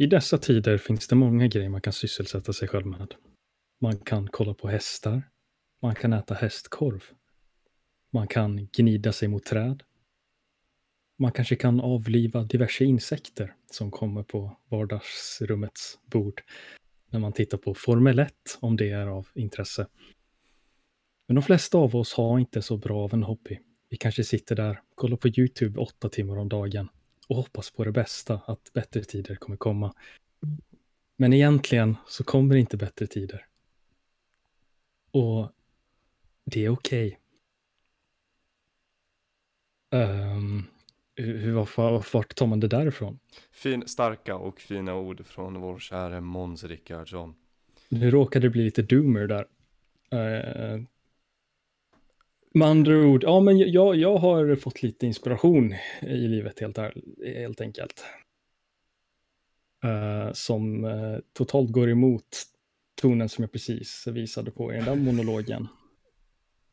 I dessa tider finns det många grejer man kan sysselsätta sig själv med. Man kan kolla på hästar. Man kan äta hästkorv. Man kan gnida sig mot träd. Man kanske kan avliva diverse insekter som kommer på vardagsrummets bord när man tittar på Formel 1, om det är av intresse. Men de flesta av oss har inte så bra av en hobby. Vi kanske sitter där, kollar på YouTube åtta timmar om dagen och hoppas på det bästa, att bättre tider kommer komma. Men egentligen så kommer inte bättre tider. Och det är okej. Okay. Um, hur, vart tar man det därifrån? Fin, starka och fina ord från vår käre Måns Rickardsson. Nu råkade det bli lite doomer där. Uh, med andra ord, ja men jag, jag har fått lite inspiration i livet helt, helt enkelt. Uh, som uh, totalt går emot tonen som jag precis visade på i den där monologen.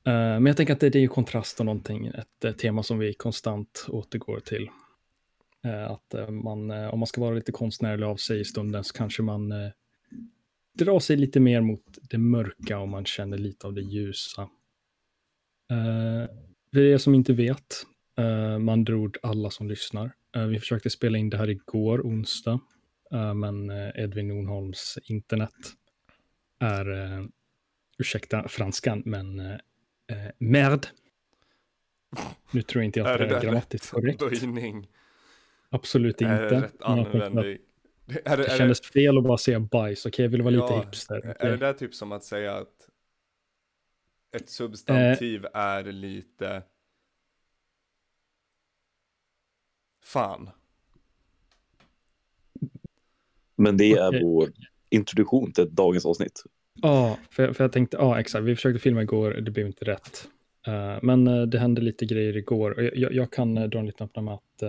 Uh, men jag tänker att det, det är ju kontrast och någonting, ett tema som vi konstant återgår till. att man, om man ska vara lite konstnärlig av sig i stunden så kanske man drar sig lite mer mot det mörka och man känner lite av det ljusa. Uh, för er som inte vet, uh, med andra ord alla som lyssnar. Uh, vi försökte spela in det här igår, onsdag, uh, men Edvin Nordholms internet är, uh, ursäkta franskan, men uh, merd. Nu tror jag inte jag att det är, det grammatiskt korrekt. Böjning. Absolut inte. Är det rätt användning? Det, det kändes det... fel att bara säga bajs, okej, okay, jag vill vara ja, lite hipster. Okay. Är det där typ som att säga att ett substantiv eh. är lite... Fan. Men det är okay. vår introduktion till dagens avsnitt. Ja, för, för jag tänkte, ja exakt, vi försökte filma igår, det blev inte rätt. Uh, men uh, det hände lite grejer igår. Jag, jag, jag kan uh, dra en liten öppna med att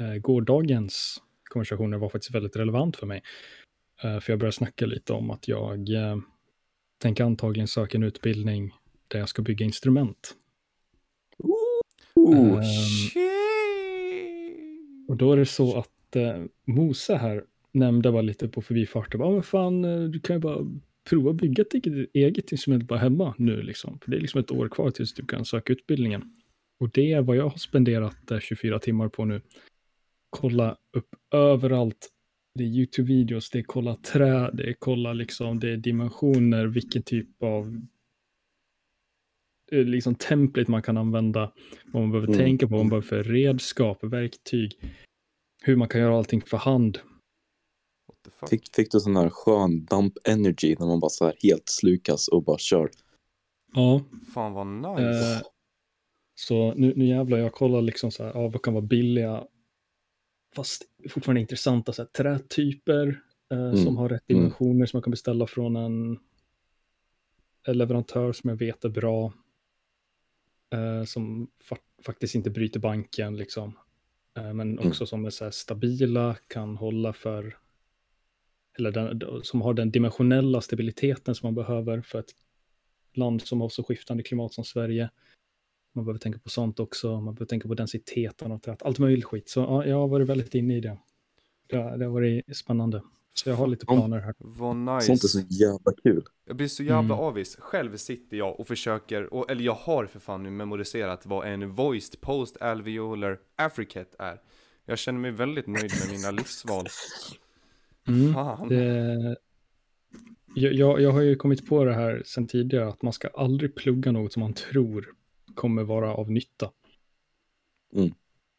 uh, gårdagens konversationer var faktiskt väldigt relevant för mig. för jag började snacka lite om att jag tänker antagligen söka en utbildning där jag ska bygga instrument. Ooh, um, och då är det så att uh, Mose här nämnde bara lite på förbifarten, ja men fan, eh, du kan ju bara prova bygga ett eget instrument bara hemma nu liksom. För det är liksom ett år kvar tills du kan söka utbildningen. Och det är vad jag har spenderat 24 eh, timmar på nu. Kolla upp överallt det är YouTube-videos, det är kolla trä, det är kolla liksom, det är dimensioner, vilken typ av eh, liksom template man kan använda, vad man behöver mm. tänka på, vad man behöver för redskap, verktyg, hur man kan göra allting för hand. Fick, fick du sån här skön dump energy när man bara så här helt slukas och bara kör? Ja. Fan vad nice. Eh, så nu, nu jävlar, jag kollar liksom så här, ja, vad kan vara billiga fast fortfarande intressanta så här, trätyper eh, mm. som har rätt mm. dimensioner mm. som man kan beställa från en, en leverantör som jag vet är bra. Eh, som fa faktiskt inte bryter banken liksom. Eh, men mm. också mm. som är så här stabila, kan hålla för, eller den, som har den dimensionella stabiliteten som man behöver för ett land som har så skiftande klimat som Sverige. Man behöver tänka på sånt också. Man behöver tänka på densiteten av träet. Allt möjligt skit. Så ja, jag har varit väldigt inne i det. Det, det har varit spännande. Så jag har lite planer här. Vad nice. Sånt är så jävla kul. Jag blir så jävla mm. avis. Själv sitter jag och försöker, och, eller jag har för fan nu memoriserat vad en voiced post alveolar affricate är. Jag känner mig väldigt nöjd med mina livsval. Mm. Fan. Det... Jag, jag har ju kommit på det här sen tidigare, att man ska aldrig plugga något som man tror kommer vara av nytta. Mm.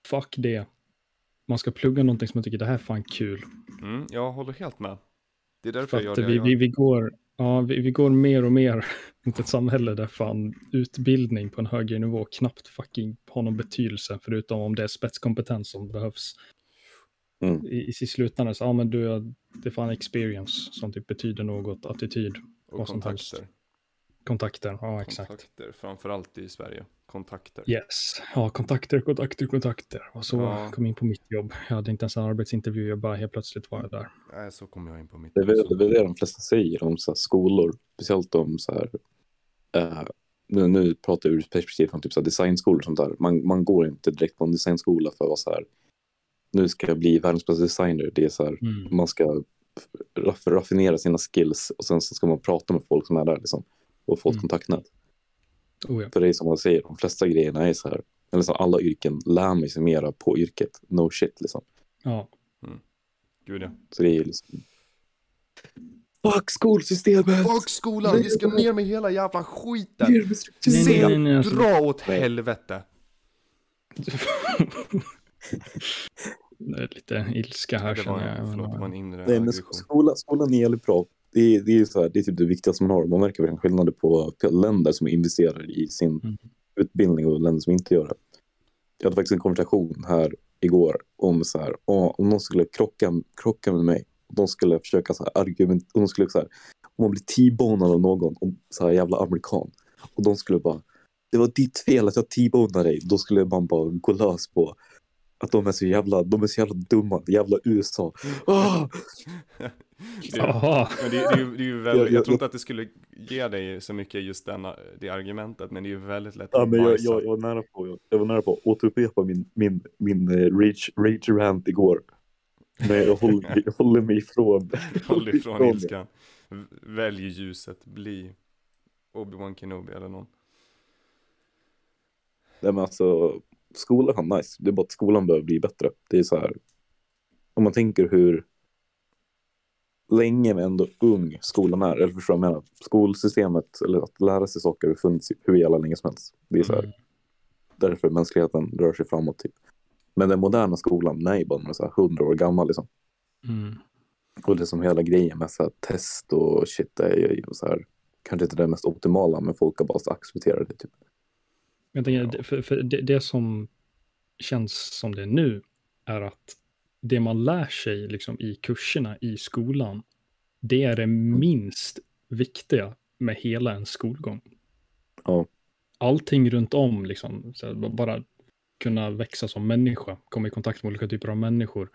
Fuck det. Man ska plugga någonting som man tycker det här är fan kul. Mm, jag håller helt med. Det är därför För jag gör det. Vi, vi, vi, går, ja, vi, vi går mer och mer mot ett samhälle där fan utbildning på en högre nivå knappt fucking har någon betydelse, förutom om det är spetskompetens som behövs. Mm. I, I slutändan så, ja men du, det är fan experience som typ betyder något, attityd. Och kontakter. Kontakter, ja exakt. Kontakter, framförallt i Sverige. Kontakter. Yes, ja kontakter, kontakter, kontakter. Och så ja. kom jag in på mitt jobb. Jag hade inte ens en arbetsintervju, jag bara helt plötsligt var jag där. Nej, så kom jag in på mitt jobb. Det är väl det de flesta säger om så skolor, speciellt om så här, uh, nu, nu pratar jag ur perspektiv från typ så designskolor och sånt där. Man, man går inte direkt på en designskola för att vara så här nu ska jag bli världens bästa designer. Det är så här, Mm. man ska raff raffinera sina skills och sen så ska man prata med folk som är där liksom. Och få ett Mm. kontaktnät. Oh, ja. För det är som man säger, de flesta grejerna är så här, eller så alla yrken lär man sig mera på yrket. No shit liksom. ja. Gud ja. Så det är ju liksom... Fuck skolsystemet! Fuck skolan, vi ska ner med hela jävla skiten. Nej, Se, nej, nej, alltså- dra åt Nej. helvete. Det är lite ilska här Det var, känner jag. förlåt, en inre Nej, men aggression. skola, skolan är jävligt bra. Det är, det är, så här, det är typ det viktigaste man har. Man märker verkligen skillnader på länder som investerar i sin Mm. utbildning och länder som inte gör det. Jag hade faktiskt en konversation här igår om så här, om någon skulle krocka, krocka med mig. De skulle försöka så här, argument, de skulle så här, om man blir T-bonad av någon, om, så här jävla amerikan. Och de skulle bara, det var ditt fel att jag T-bonade dig. Då skulle man bara gå lös på att de är så jävla, de är så jävla dumma, jävla USA. Ah! Det, Jaha. men det, det, är ju- det är ju väldigt, Jag- tror inte att det skulle ge dig så mycket just denna, det argumentet, men det är ju väldigt lätt Ja, att men jag, jag, jag, var nära på, jag, jag var nära på att återupprepa min, min, min uh, rage, rage rant igår. Men jag håller, jag håller mig ifrån. Håll ifrån ilskan. Välj ljuset, bli Obi-Wan Kenobi eller någon. Nej, men alltså, skolan är nice. Det är bara att skolan behöver bli bättre. Det är så här. Om man tänker hur länge men ändå ung skolan är. Eller förstår du vad jag menar? Skolsystemet, eller att lära sig saker har funnits hur jävla länge som helst. Det är så här. Mm. Därför mänskligheten rör sig framåt typ. Men den moderna skolan, nej, bara den är så här 100 år gammal liksom. Mm. Och det som hela grejen med så här, test och shit, det är så här, kanske inte det mest optimala, men folk har bara accepterat det typ. Jag tänker, Ja. för, för det, det som känns som det är nu är att det man lär sig liksom i kurserna i skolan, det är det minst viktiga med hela en skolgång. Ja. Allting runt om, liksom, här, b- bara kunna växa som människa, komma i kontakt med olika typer av människor,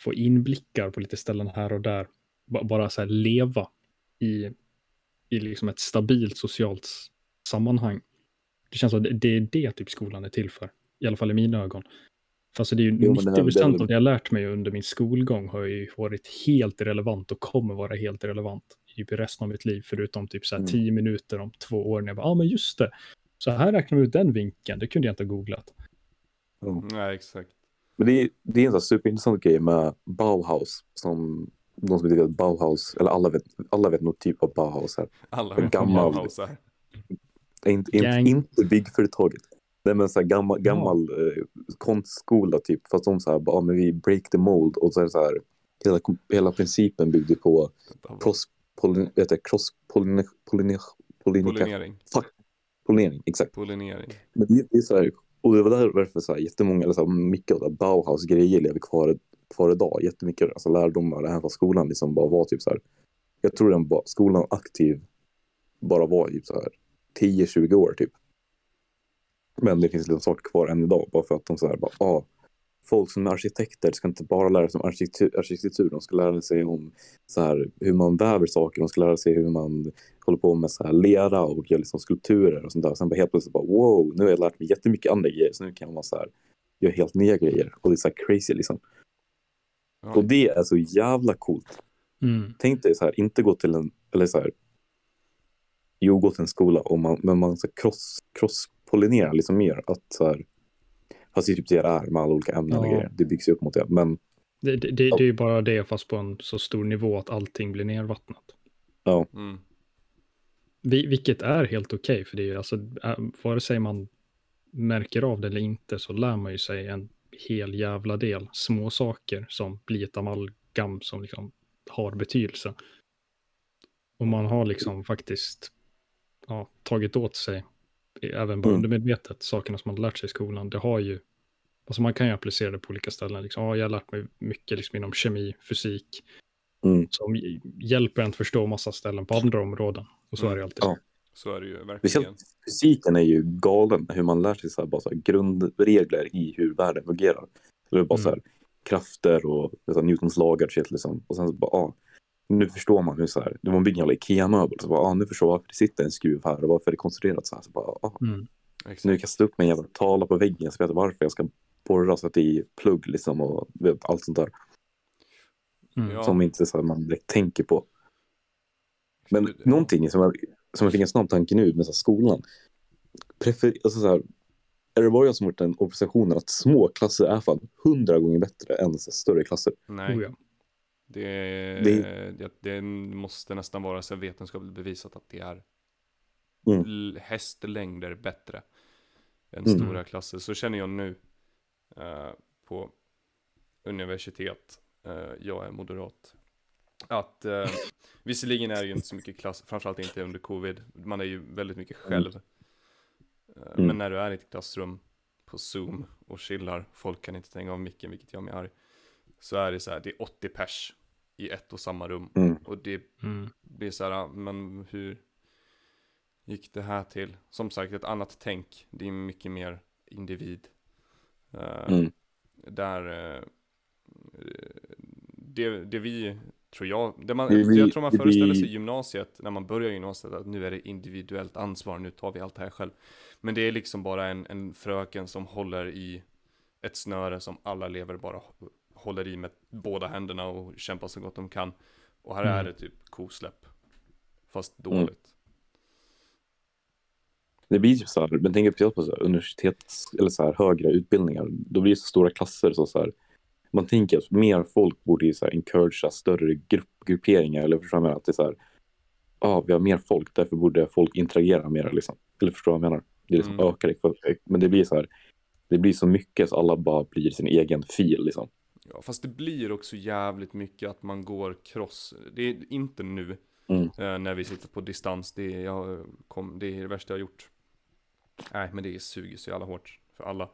få inblickar på lite ställen här och där, ba- bara så här leva i, i liksom ett stabilt socialt sammanhang. Det känns som att det- det är det typ skolan är till för, i alla fall i mina ögon. Alltså det är ju Jo, men det 90 är- procent av det jag lärt mig under min skolgång har ju varit helt relevant och kommer vara helt relevant i resten av mitt liv, förutom typ så här Mm. 10 minuter om två år när jag bara, ja ah, men just det, så här räknar man ut den vinkeln, det kunde jag inte ha googlat. Nej, exakt. Men det är, det är en sån här superintressant grej med Bauhaus, som de som vet Bauhaus, eller alla vet, alla vet nog typ av Bauhaus här. Alla vet gammal- Bauhaus är. Inte, inte, Gang. inte byggföretaget. Det är men så här gammal, gammal eh, konstskola typ, fast de så här, bara, ja, men vi break the mold och så är det så här, hela, hela principen byggde på cross, pollin, vet jag, cross pollin, pollin, pollinika, Pollinering. pollinering, exakt. Pollinering. Men det, det är så här, och det var därför så här, jättemånga, eller så här, mycket av det här Bauhaus-grejer lever kvar, kvar idag. Jättemycket alltså, lärdomar, även fast skolan liksom bara var typ så här. Jag tror den bara, skolan aktiv bara var typ så här 10-20 år typ. Men det finns lite saker kvar än idag, bara för att de så här bara, ah, folk som är arkitekter ska inte bara lära sig om arkitektur, arkitektur de ska lära sig om så här, hur man väver saker, de ska lära sig hur man håller på med så här lera och gör liksom skulpturer och sånt där. Sen bara helt plötsligt bara wow, nu har jag lärt mig jättemycket andra grejer så nu kan man så här göra helt nya grejer och det är så här crazy liksom. Ja. Och det är så jävla coolt. Mm. Tänk dig så här, inte gå till en, eller så här, jo gå till en skola och man, men man så cross, cross-pollinerar liksom mer att så här, fast det är typ det det är med alla olika ämnen och Ja. grejer. Det byggs ju upp mot det, men Det, det, det, det är ju bara det, fast på en så stor nivå att allting blir nervattnat. Mm. Vi, vilket är helt okej, för det är ju alltså, äh, vare sig man märker av det eller inte så lär man ju sig en hel jävla del små saker som blir ett amalgam som liksom har betydelse. Och man har liksom faktiskt ja, tagit åt sig, även bara Mm. undermedvetet, sakerna som man lärt sig i skolan. Det har ju, alltså man kan ju applicera det på olika ställen. Liksom, ja, jag har lärt mig mycket liksom inom kemi, fysik, mm, som hj- hjälper en att förstå massa ställen på andra områden. Och så Mm. är det ju alltid. Ja. Så är det ju verkligen. Speciellt fysiken är ju galen hur man lär sig så här, bara så här, grundregler i hur världen fungerar. Det är bara Mm. så här, krafter och så här, Newtons lagar och shit liksom. Och sen så bara, ah, nu förstår man hur så här, det var en byggnad av Ikea-möbel. Så bara, ah, nu förstår jag varför det sitter en skruv här och varför det är konstruerat så här. Så bara, ah. Mm. nu kan jag upp mig en jävla tavla på väggen så vet jag varför jag ska sporras i plugg liksom och vet, allt sånt där. Mm. Ja. Som inte så här, man direkt tänker på. Men Det- någonting som jag, som jag fick en snabb tanke nu med så här, skolan. Prefer, alltså, så här, är det bara jag som har gjort den observationen att små klasser är fan hundra gånger bättre än så här, större klasser? Nej, Oh, ja. Det, Det- det, måste nästan vara så vetenskapligt bevisat att det är Mm. hästlängder bättre än Mm. stora klasser. Så känner jag nu eh, på universitet, eh, jag är moderat, att eh, visserligen är det ju inte så mycket klass, framförallt inte under covid, man är ju väldigt mycket själv. Eh, Mm. Men när du är i ett klassrum på zoom och chillar, folk kan inte stänga av micken, vilket gör mig arg. Så är det så här, det är 80 pers i ett och samma rum. Mm. Och det Mm. blir så här, men hur gick det här till? Som sagt, ett annat tänk. Det är mycket mer individ. Eh, Mm. Där eh, det, det vi, tror jag, det man, Det vi- jag tror man föreställer vi- sig i gymnasiet, när man börjar gymnasiet, att nu är det individuellt ansvar, nu tar vi allt det här själv. Men det är liksom bara en, en fröken som håller i ett snöre som alla elever bara håller i med båda händerna och kämpar så gott de kan. Och här är Mm. det typ kosläpp. Fast dåligt. Det blir typ så här, men tänk speciellt på så här, universitets eller så här, högre utbildningar. Då blir det så stora klasser. Så så här, man tänker att mer folk borde ju så här, encouragea större grupp, grupperingar. Eller förstår jag? Att det är så här, ah, vi har mer folk, därför borde folk interagera mer. Liksom. Eller förstår du vad jag menar? Det liksom Mm. ökar. Men det blir så här, det blir så mycket så alla bara blir sin egen fil. Liksom. Ja, fast det blir också jävligt mycket att man går cross. Det är inte nu Mm. eh, när vi sitter på distans. Det är, jag kom, det är det värsta jag har gjort. Nej, men det suger så jävla hårt för alla.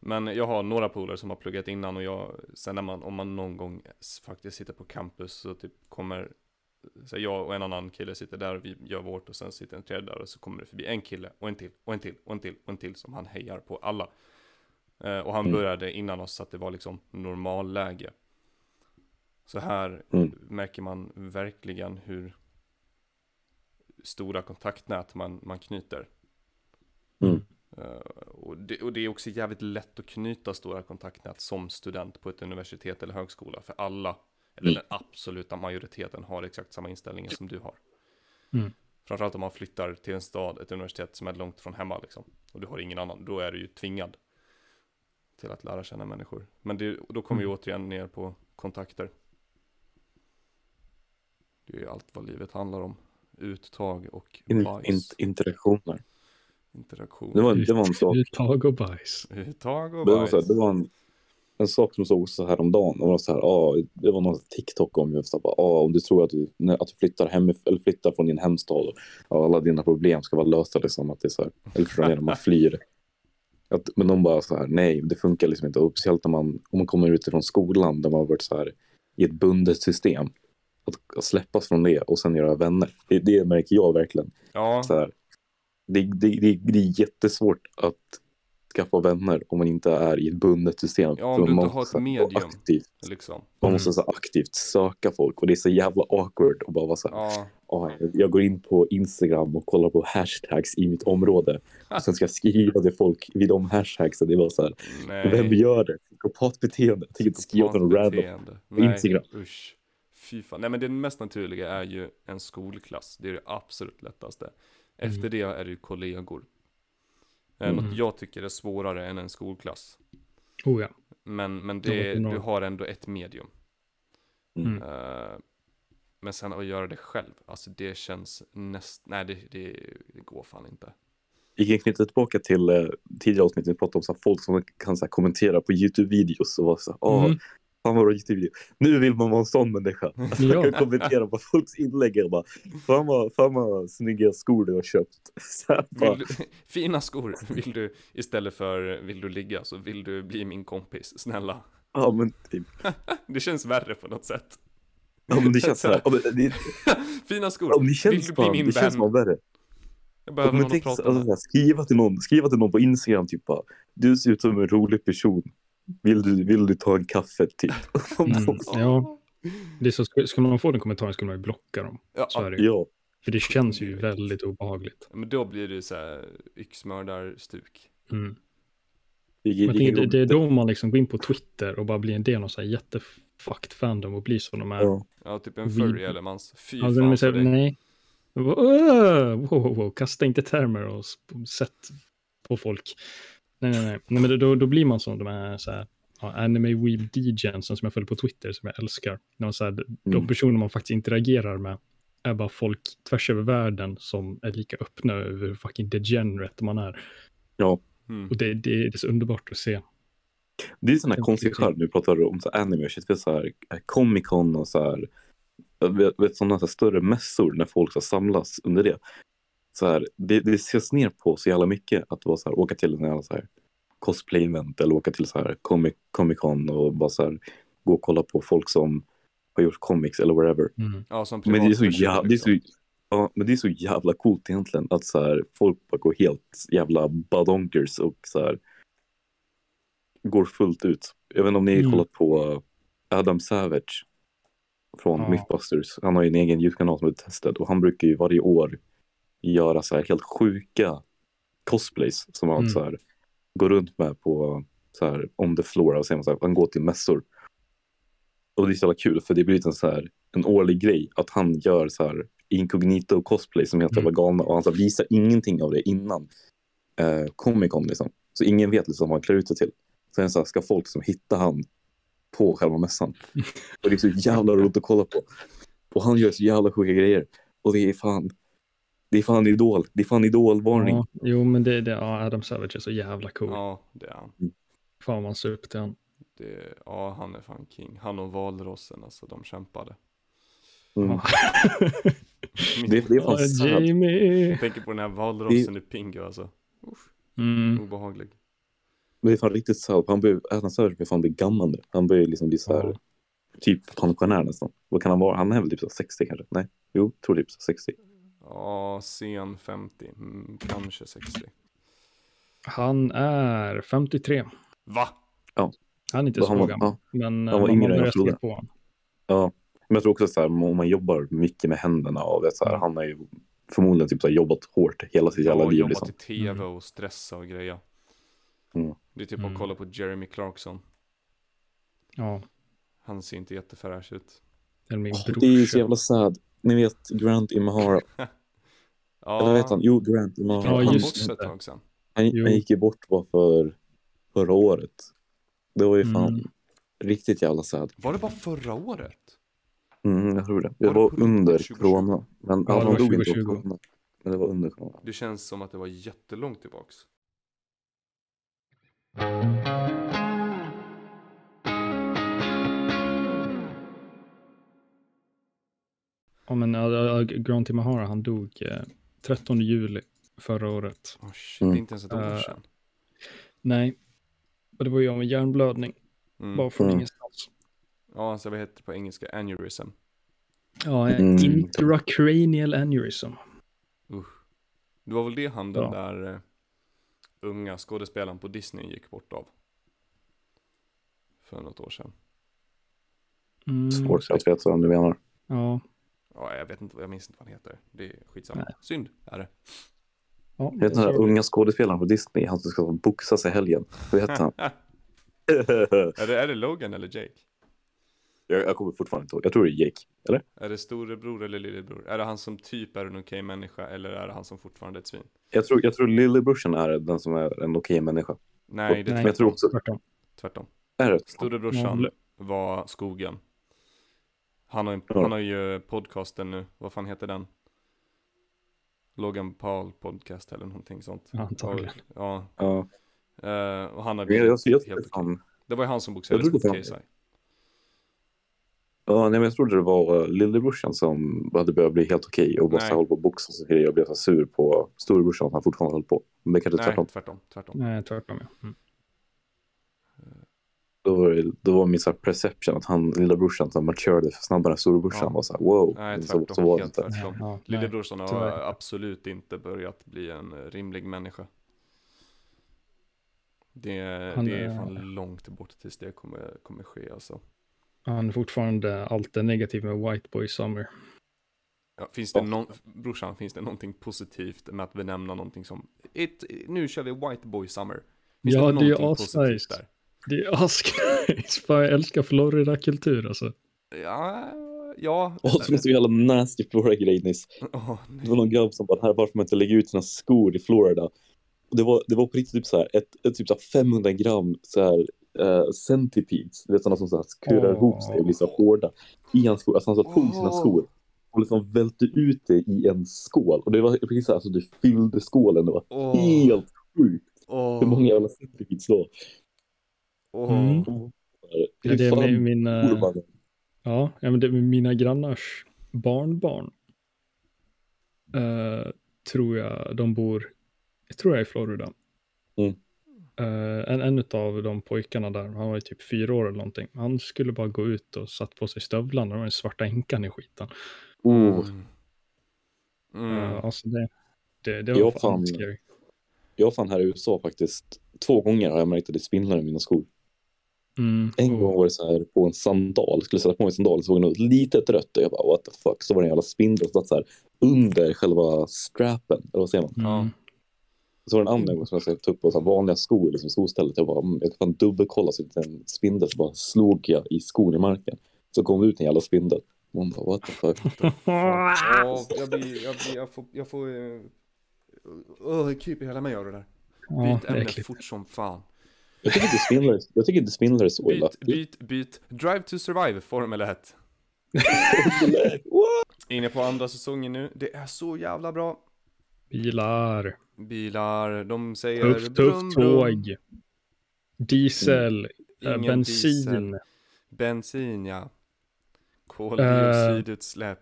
Men jag har några polare som har pluggat innan och jag, sen när man, om man någon gång faktiskt sitter på campus så typ kommer, så jag och en annan kille sitter där och vi gör vårt och sen sitter en tredje där och så kommer det förbi en kille och en till och en till och en till och en till som han hejar på alla. Eh, och han Mm. började innan oss så att det var liksom normalläge. Så här Mm. märker man verkligen hur stora kontaktnät man, man knyter. Mm. Eh, och, det, och det är också jävligt lätt att knyta stora kontaktnät som student på ett universitet eller högskola. För alla, eller Mm. den absoluta majoriteten har exakt samma inställning som du har. Mm. Framförallt om man flyttar till en stad, ett universitet som är långt från hemma liksom. Och du har ingen annan, då är du ju tvingad till att lära känna människor. Men det, då kommer vi Mm. återigen ner på kontakter. Det är ju allt vad livet handlar om. Uttag och In, bajs. in, interaktioner. Interaktion. Det var, det var en sak. Uttag och bajs. Uttag och Det var, bajs. så här, det var en, en sak som såg så här om dagen. Det var, så här, ah, det var någon TikTok om just att bara, ah, om du tror att du, när, att du flyttar, hem, eller flyttar från din hemstad och alla dina problem ska vara lösta. Liksom, att det är så här, eller du, när man flyr. Att, men de bara så här, nej, det funkar liksom inte. Och speciellt när man, om man kommer ut från skolan där man har varit så här i ett bundet system. Att, att släppas från det och sen göra vänner. Det, det märker jag verkligen. Ja, Så här, det, det, det, det är jättesvårt att skaffa vänner om man inte är i ett bundet system. Ja, om För du inte man har måste ett så medium. Aktivt, liksom. man måste så här aktivt söka folk och det är så jävla awkward och bara vara så här, Ja, "Ah, jag går in på Instagram och kollar på hashtags i mitt område. Och sen ska jag skriva till folk vid de hashtagsen. Det var så här, nej. vem gör det? Psykopatbeteende. Jag tänker inte skriva till någon random. På Instagram. Usch. Fy fan. Nej men det mest naturliga är ju en skolklass. Det är det absolut lättaste. Efter Mm. det är det ju kollegor. Eh, Mm. Något jag tycker är svårare än en skolklass. Oh ja. Men, men det, du har ändå ett medium. Mm. Eh, men sen att göra det själv, alltså det känns näst, nej det, det, det går fan inte. Vi kan knyta tillbaka till eh, tidigare avsnitt vi pratade om så här, folk som kan så här, kommentera på YouTube-videos och vara så här, Mm. Fan vad YouTube-video. Nu vill man vara en sån människa. Alltså, Ja. Man kan kommentera på folks inlägg och bara, fan vad, fan vad snygga skor du har köpt. Här, Vill du, fina skor, vill du istället för vill du ligga så vill du bli min kompis, snälla. ja men typ. Det känns värre på något sätt. Ja men det känns så här, ja, det, Fina skor, ja, det vill känns du bli bara, min det känns vän? bara värre. Jag Ja, behöver men någon att tänk, prata alltså, så med. skriva, till någon, skriva till någon på Instagram typ bara, du ser ut som en rolig person. Vill du, vill du ta en kaffe typ? Mm. Ja, det så, ska, ska man få den kommentaren ska man ju blocka dem. Ja, Så är det ju. ja, För det känns ju väldigt obehagligt. men då blir det så här yxmördarstuk. Mm. Det, tänker, det, det är då man liksom går in på Twitter och bara blir en del av så här jättefucked fandom och blir som de är. Ja. Ja, typ en furry eller mans. Fy Alltså, fan säger, nej. Jag bara, "Åh, Wow, wow, wow, kasta inte termer och sätt på folk. Nej, nej, nej. nej men då, då blir man som de här, så här ja, anime weeb DJen som jag följer på Twitter som jag älskar. När man, så här, De Mm. personer man faktiskt interagerar med är bara folk tvärs över världen som är lika öppna över hur fucking degenerate man är. Mm. Och det, det, är så underbart att se. Det är sån här Ja, konstig precis. skärm nu pratar du om så här anime och shit, vet, så här, eh, Comic Con och så här, vet, vet sådana så här större mässor när folk ska samlas under det. Så här, det, det ses ner på så jävla mycket att vara så här, åka till en jävla så här cosplay-event eller åka till så här comic, Comic Con och bara så här, gå och kolla på folk som har gjort comics eller whatever. Mm. Ja, som Men det är så jävla, det är så, liksom. ja, men det är så jävla coolt egentligen att så här, folk bara går helt jävla badonkers och så här går fullt ut. Jag vet inte om ni har Mm. kollat på Adam Savage från Ja. Mythbusters. Han har ju en egen YouTube-kanal som heter Tested och han brukar ju varje år göra så här helt sjuka cosplays som han Mm. så här går runt med på så här on the floor och sen så här, han går till mässor. Och det är så jävla kul för det blir en så här en årlig grej att han gör så här incognito cosplay som jävla Mm. galna och han så här, visar ingenting av det innan eh, Comic Con liksom. Så ingen vet liksom vad han klär ut sig till. Sen så här, ska folk som hitta han på själva mässan. Och det är så jävla roligt att kolla på. Och han gör så jävla sjuka grejer. Och det är fan, det är fan idol. Det är fan idolvarning. Ja, jo, men det, det, ja, Adam Savage är så jävla cool. Ja, det är han. Fan man ser upp till han. Det, ja, han är fan king. Han och valrossen, alltså de kämpade. Mm. Ja. Det, det är fan Ja, sad. Jamie! Jag tänker på den här valrossen i Pingu alltså. Usch, Mm. obehaglig. Men det är fan riktigt sad. Han börjar, Adam Savage börjar fan bli gammal nu. Han börjar liksom bli så här, Ja. typ pensionär nästan. Vad kan han vara? Han är väl typ så 60 kanske? Nej, jo, tror typ så 60. Ja, sen 50, mm, kanske 60. Han är 53. Va? Han är inte så var, gammal. ja, Men han var eh, yngre än jag se trodde. på honom. ja. Men jag tror också så här, om man jobbar mycket med händerna och vet, så här, Mm. han har ju förmodligen typ så här, jobbat hårt hela sitt jävla Ja, liv. jobbat Liksom. i tv och stressa och greja. Mm. Det är typ Mm. att kolla på Jeremy Clarkson. Ja, Han ser inte jättefräsch ut. eller min Det är ju så jävla sad. Ni vet Grant Imahara. Ja, Eller heter han? Jo, Grant Imahara. Ja, han just det. Han, han gick ju bort bara för förra året. Det var ju fan Mm. riktigt jävla sad. Var det bara förra året? Mm, jag tror det. Det Var det var riktigt under 2020? corona. Men Ja, det han var dog inte av 2020. corona. Men det var under corona. Det känns som att det var jättelångt tillbaks. Ja, men uh, Grant Imahara, han dog eh, 13 juli förra året. Oh, shit, Mm. det är inte ens ett år Eh, sedan. Nej, och det var ju av en hjärnblödning, Mm. bara från Mm. ingenstans. Ja, alltså vad heter det på engelska? Aneurysm. Ja, eh, Mm. intracranial aneurysm. Usch. Det var väl det han den Ja. där uh, unga skådespelaren på Disney gick bort av. För något år sedan. Mm. Svårt att veta vad du menar. Ja, Ja, jag vet inte, jag minns inte vad han heter. Det är skitsamma. Nej. Synd är det. ja Jag vet den så- unga skådespelaren på Disney, han som ska boxas i helgen. Vad heter han? är, det, är det Logan eller Jake? jag, jag kommer fortfarande inte ihåg. Jag tror det är Jake. Eller? Är det storebror eller lillebror? Är det han som typ är en okej människa eller är det han som fortfarande är ett svin? Jag tror, jag tror lillebrorsan är den som är en okej människa. Nej, det är. Men jag tror tvärtom. också... tvärtom. tvärtom. Är det? Storebrorsan var skogen. Han har, han har ju podcasten nu, vad fan heter den? Logan Paul podcast eller någonting sånt. Antagligen. Ja, Ja. eh, och han har Men jag, jag, jag, helt jag, fan, Det var ju han som boxades Jag mot KSI. ja, nej, men jag trodde det var uh, lillebrorsan som hade börjat bli helt okej och bara håller på att boxas och grejer och blev så sur på storebrorsan att han fortfarande höll på. Men det kanske Nej, tvärtom. tvärtom. tvärtom. Nej, tvärtom ja. Mm. Det, då var min så här perception att han, lillebrorsan, som maturade snabbare än storebrorsan Ja. var så här wow. Nej, så, tvärtom. så var det inte. tvärtom. Ja. Lillebrorsan har tyvärr. absolut inte börjat bli en rimlig människa. Det, Han det är är- fan långt bort tills det kommer, kommer ske alltså. Han är fortfarande alltid negativ med White Boy Summer. Ja, finns det någon, brorsan, finns det någonting positivt med att benämna någonting som ett, nu kör vi White Boy Summer? Finns Ja, det är ju asnice. Det är asnice. Fan, jag älskar Florida-kultur alltså. Ja, ja. Och så finns det ju jävla nasty Florida-grej nyss. Åh, nej. Det var någon grabb som bara, här varför man inte lägger ut sina skor i Florida. Och det var, det var på riktigt typ så här, ett, ett typ så här 500 gram så här, uh, centipedes, du vet sådana som så här kurar Åh. ihop sig och blir så hårda i hans skor. Alltså han så tog sina skor och liksom välte ut det i en skål. Och det var precis så här, alltså det fyllde skålen. Det var Åh, helt sjukt. åh, Hur många jävla centipedes då? Åh. Mm. Ja, det är fan min, min, bor man? ja, ja, men det är mina grannars barnbarn. Eh, tror jag de bor, jag tror jag i Florida. Mm. Eh, en, en av de pojkarna där, han var ju typ fyra år eller någonting. Han skulle bara gå ut och satt på sig stövlarna, var den svarta änkan i skiten. Oh, Mm. Mm. alltså det, det, det var Ja, fan, fan. jag var fan här i USA faktiskt. Två gånger har jag märkt att det spindlar i mina skor. Mm. En gång var det så här på en sandal, skulle sätta på mig sandal, så var det något litet rött och jag bara what the fuck, så var det en jävla spindel som satt så här under själva strappen, eller vad säger man? Mm. Så var det en annan gång som jag skulle ta upp på så vanliga skor, liksom skostället, jag bara, mm, jag kan dubbelkolla så det inte en spindel, så bara slog jag i skon i marken. Så kom det ut en jävla spindel. Man bara what the fuck. Ja, jag blir, jag blir, jag får, jag får, uh, det kryper hela mig av det där. Byt ämne fort som fan. Jag tycker inte spindlar, jag tycker inte spindlar är så illa. Byt, byt, byt. Drive to Survive, Formel 1. Inne på andra säsongen nu. Det är så jävla bra. Bilar, Bilar, de säger tufft, tufft tåg, diesel, eh, Ingen bensin, diesel. Bensin, ja. Koldioxidutsläpp.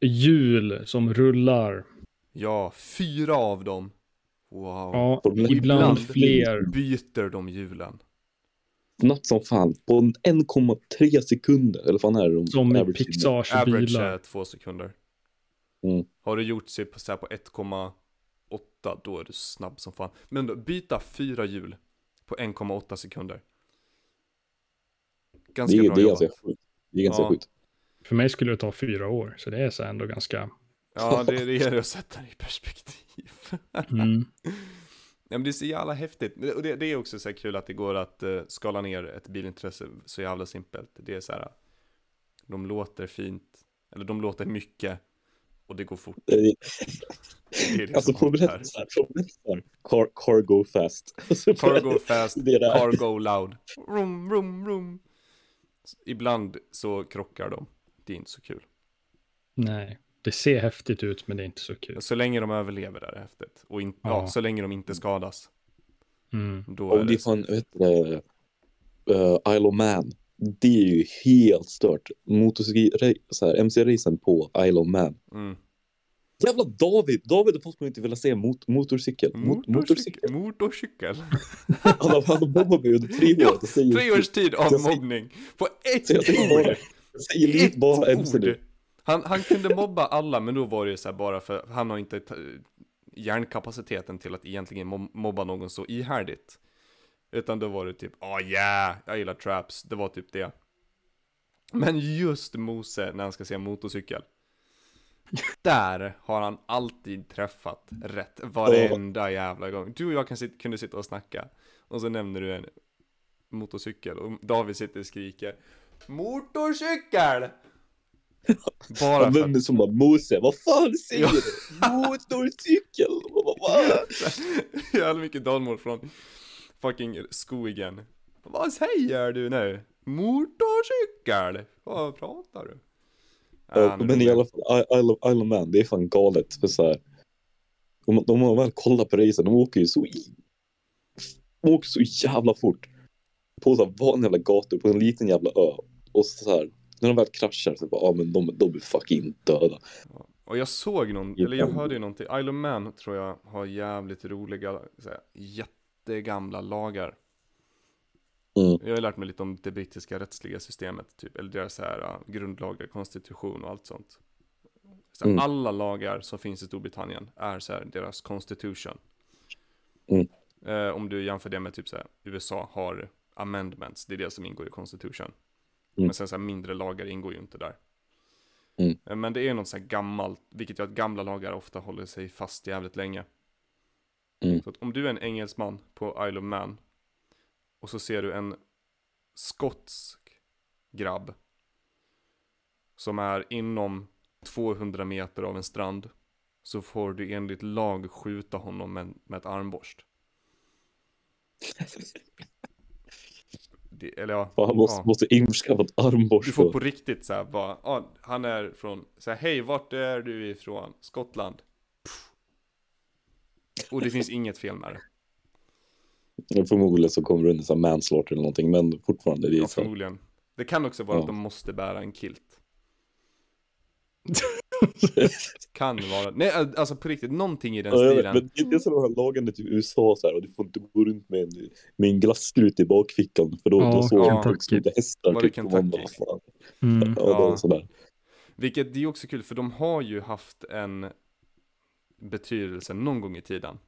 hjul som rullar. Ja, fyra av dem. Wow. Ja, ett. ibland Ibland fler. Byter de hjulen. Snabbt som fan, på en 1,3 sekunder, eller fan är det de Som average tiden? Pixars Average bilar. är två sekunder. Mm. Har du gjort sig på, så här på 1,8 då är du snabb som fan. Men då, byta fyra hjul på 1,8 sekunder. Det Ganska är, bra det är jobbat. ganska. Det är ganska Ja. sjukt. För mig skulle det ta fyra år, så det är så ändå ganska... Ja, det, det gäller att sätta det i perspektiv. Mm. Ja, men det är så jävla häftigt. Och det, det är också så här kul att det går att uh, skala ner ett bilintresse så jävla simpelt. Det är så här, de låter fint, eller de låter mycket och det går fort. Det är- Det är det Alltså som Formel funkar. 1 så här, Formel 1 så här, car, car go fast. Alltså, Cargo fast, här. cargo loud. Rum, rum, rum. Ibland så krockar de. Det är inte så kul. Nej, det ser häftigt ut, men det är inte så kul. Så länge de överlever är det häftigt. Och in, ja. Ja. så länge de inte skadas. Mm. Då Om är det är det... fan, vet du, uh, Isle of Man. Det är ju helt stört. Motorcykel, så här, MC-racen på Isle of Man. Mm. Jävla David! David har fått mig inte vilja se mot, motorcykel. Mot, motorcykel. Motorcykel. Han har, han har mobbat mig under tre år. Ja, Tre års tid av mobbning. På ett Så jag säger bara, ord. jag säger lite bara MC nu. Han, han kunde mobba alla, men då var det så här bara för han har inte hjärnkapaciteten till att egentligen mo- mobba någon så ihärdigt. Utan då var det typ, åh oh yeah, jag gillar traps. Det var typ det. Men just Mose när han ska se motorcykel. Där har han alltid träffat rätt. Varenda jävla gång. Du och jag kan sit, kunde sitta och snacka. Och så nämner du en motorcykel. Och David sitter och skriker. Motorcykel! Bara Han för vänder som bara Mose, vad fan säger Ja. du? Motorcykel! Jävla mycket dalmål från fucking skogen. Vad säger du nu? Motorcykel? Vad pratar du? Ja, nu men i alla fall, I- Isle of, Isle of Man, det är fan galet. För så här, om, de har väl kollat på racen, de åker ju så i, de åker så jävla fort. På så här vanliga jävla gator på en liten jävla ö. Och så här, när de väl kraschar så bara, ja men de, de är fucking döda. Och jag såg någon, eller jag hörde ju någonting, Isle of Man tror jag har jävligt roliga, här, jättegamla lagar. Mm. Jag har lärt mig lite om det brittiska rättsliga systemet, typ, eller deras här, uh, grundlagar, konstitution och allt sånt. Så här, Mm. Alla lagar som finns i Storbritannien är så här, deras constitution. Mm. Eh, om du jämför det med typ så här, USA har amendments, det är det som ingår i constitution. Mm. Men sen så här, mindre lagar ingår ju inte där. Mm. Eh, Men det är något så här gammalt, vilket gör att gamla lagar ofta håller sig fast jävligt länge. Mm. Så att om du är en engelsman på Isle of Man och så ser du en skotsk grabb som är inom 200 meter av en strand så får du enligt lag skjuta honom med, med ett armborst. Det, eller ja, Fan, måste, ja. måste införskaffa ett armborst. Du får på riktigt så här bara, ja, han är från, så här, hej vart är du ifrån? Skottland. Pff. Och det finns inget fel med det. Ja, Förmodligen så kommer det under så här manslaughter eller någonting, men fortfarande. Det är Ja, förmodligen. Det kan också vara Ja. att de måste bära en kilt. Kan vara, nej alltså på riktigt, någonting i den Ja, stilen. men det är som de här lagarna typ i USA så här, och du får inte gå runt med en, med en glasskrut i bakfickan för då, Ja, då såg ja. folk som inte hästar. Var det typ, bara. Mm. Ja, det Ja. Vilket det är också kul, för de har ju haft en betydelse någon gång i tiden.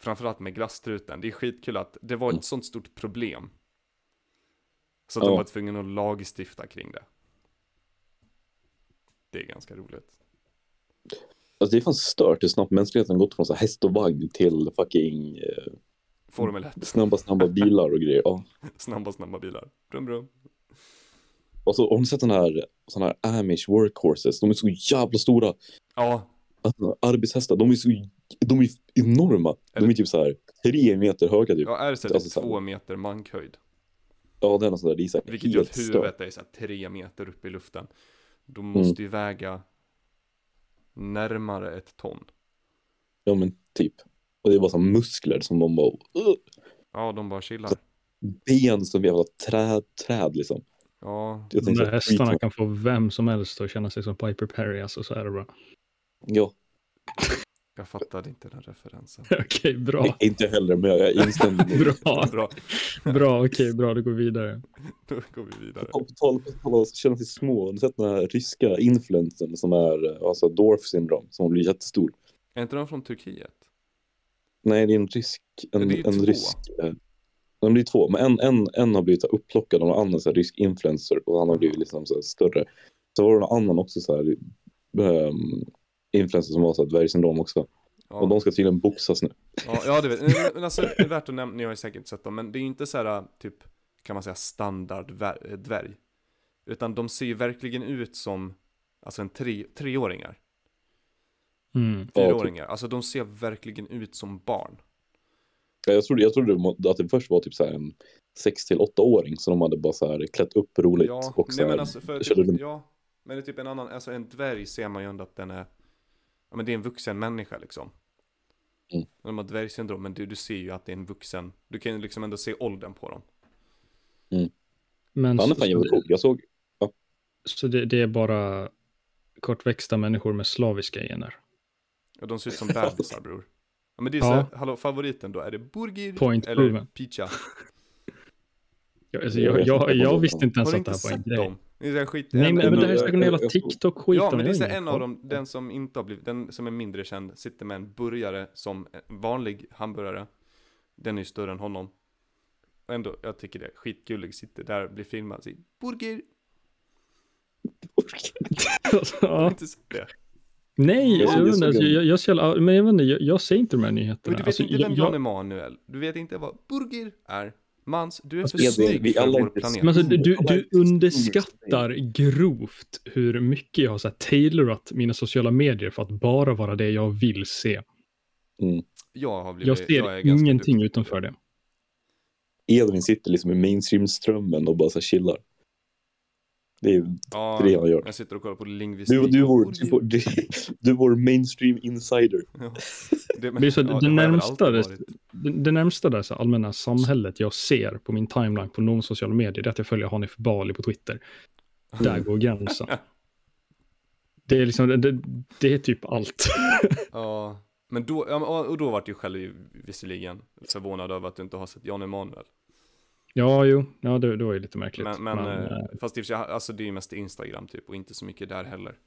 Framförallt med glasstruten. Det är skitkul att det var ett Mm. sånt stort problem. Så att de Ja. var tvungna att lagstifta kring det. Det är ganska roligt. Alltså det är fan stört hur snabbt mänskligheten gått från så häst och vagn till fucking eh, Formel 1, snabba, snabba bilar och grejer. Ja. snabba, snabba bilar. Brum, brum. Och så har ni sett den här, såna här Amish workhorses? De är så jävla stora. Ja, Alltså, arbetshästar, de är så de är enorma. De Eller- är typ så här tre meter höga typ. ja är det så Alltså, så två meter mankhöjd. Ja, det är något sånt där. Det är så här Vilket gör att stört. huvudet är så här tre meter upp i luften. De Mm. måste ju väga närmare ett ton. Ja, men typ. Och det är bara så här muskler som de bara... Uh, Ja, de bara chillar. ben som jävla träd, träd liksom. Ja, Jag De där så hästarna kan få vem som helst att känna sig som Piper Perry, alltså så är det bra. Ja, jag fattade inte den referensen. Okej, bra. inte heller, men jag, instämmer. Bra, Bra, bra, okej, bra, då går vi vidare. då går vi vidare. På tal om att känna sig små, har ni sett den här ryska influensen som är eh, alltså Dorf syndrom, som blir jättestor? Är inte de från Turkiet? Nej, det är en rysk, en, det är en rysk, eh, de blir två, men en, en, en har blivit upplockad av en annan så här, rysk influencer och han har blivit liksom så här, större. Så var det någon annan också så här, um, influencer som här dvärgsyndrom också. Ja, Och de ska tydligen boxas nu. ja, ja det vet men, men alltså, det är värt att nämna, ni har ju säkert sett dem, men det är ju inte så här typ, kan man säga standard eh, dvärg. Utan de ser ju verkligen ut som, alltså en tre, treåringar, Mm. Typ. fyraåringar. Alltså de ser verkligen ut som barn. Ja, Jag trodde, jag trodde att det först var typ så här en 6 till 8-åring så de hade bara så här klätt upp roligt Ja, och så nej men alltså för typ, ja, men det är typ en annan, alltså en dvärg ser man ju ändå att den är, ja men det är en vuxen människa liksom. Mm. De har dvärgsyndrom, men du, du ser ju att det är en vuxen, du kan ju liksom ändå se åldern på dem. Men Han är så, så, cool. Jag såg, så det, det är bara kortväxta människor med slaviska gener. Och de ser ut som bebisar bror. Ja men det är Ja. så här, hallå favoriten då, är det burgir Point eller proven. pizza? Jag, alltså, Jag jag, jag, inte jag, vad det visste är. inte ens att det här var en grej. dem? Det är skit, Nej, en- men, en men det här är jag- säkert en jävla TikTok-skit. Ja men det är så en av dem, den som inte har blivit, den som är mindre känd, sitter med en burgare som en vanlig hamburgare. Den är ju större än honom. Och ändå, jag tycker det är skitgullig, sitter där, blir filmad, säger burger. Ja. inte sett det? Nej, Jag jag, såg- vet inte, jag alltså, en- jag, jag, ser- men jag, vet inte, jag, jag ser inte de här Men nyheterna. du vet Alltså, inte vem Jan jag, Emanuel, du vet inte vad burger är. Mans, du är Alltså, för Edvin, snygg vi för alla vår planet. men alltså, du, du, underskattar grovt hur mycket jag har så här, tailorat mina sociala medier för att bara vara det jag vill se. Jag har blivit, Jag ser är ganska ingenting duktig utanför det. Edvin sitter liksom i mainstream-strömmen och bara så chillar. Det är Ja, det han gör. jag sitter och kollar på lingvistik. Du, du, vår, du, vår, du, du är vår mainstream insider. Det, men, Det är så, ja, det, har jag väl närmsta, det, det, där så allmänna samhället jag ser på min timeline på någon social media det är att jag följer Hanif Bali på Twitter. Där går gränsen. Det är liksom, det, det är typ allt. Ja, men då, och då vart ju själv visserligen förvånad över att du inte har sett Jan Emanuel. Ja, jo, ja, det, det var ju lite märkligt. Men, men, Men, eh, eh, fast i och för sig, alltså det är ju mest Instagram typ och inte så mycket där heller.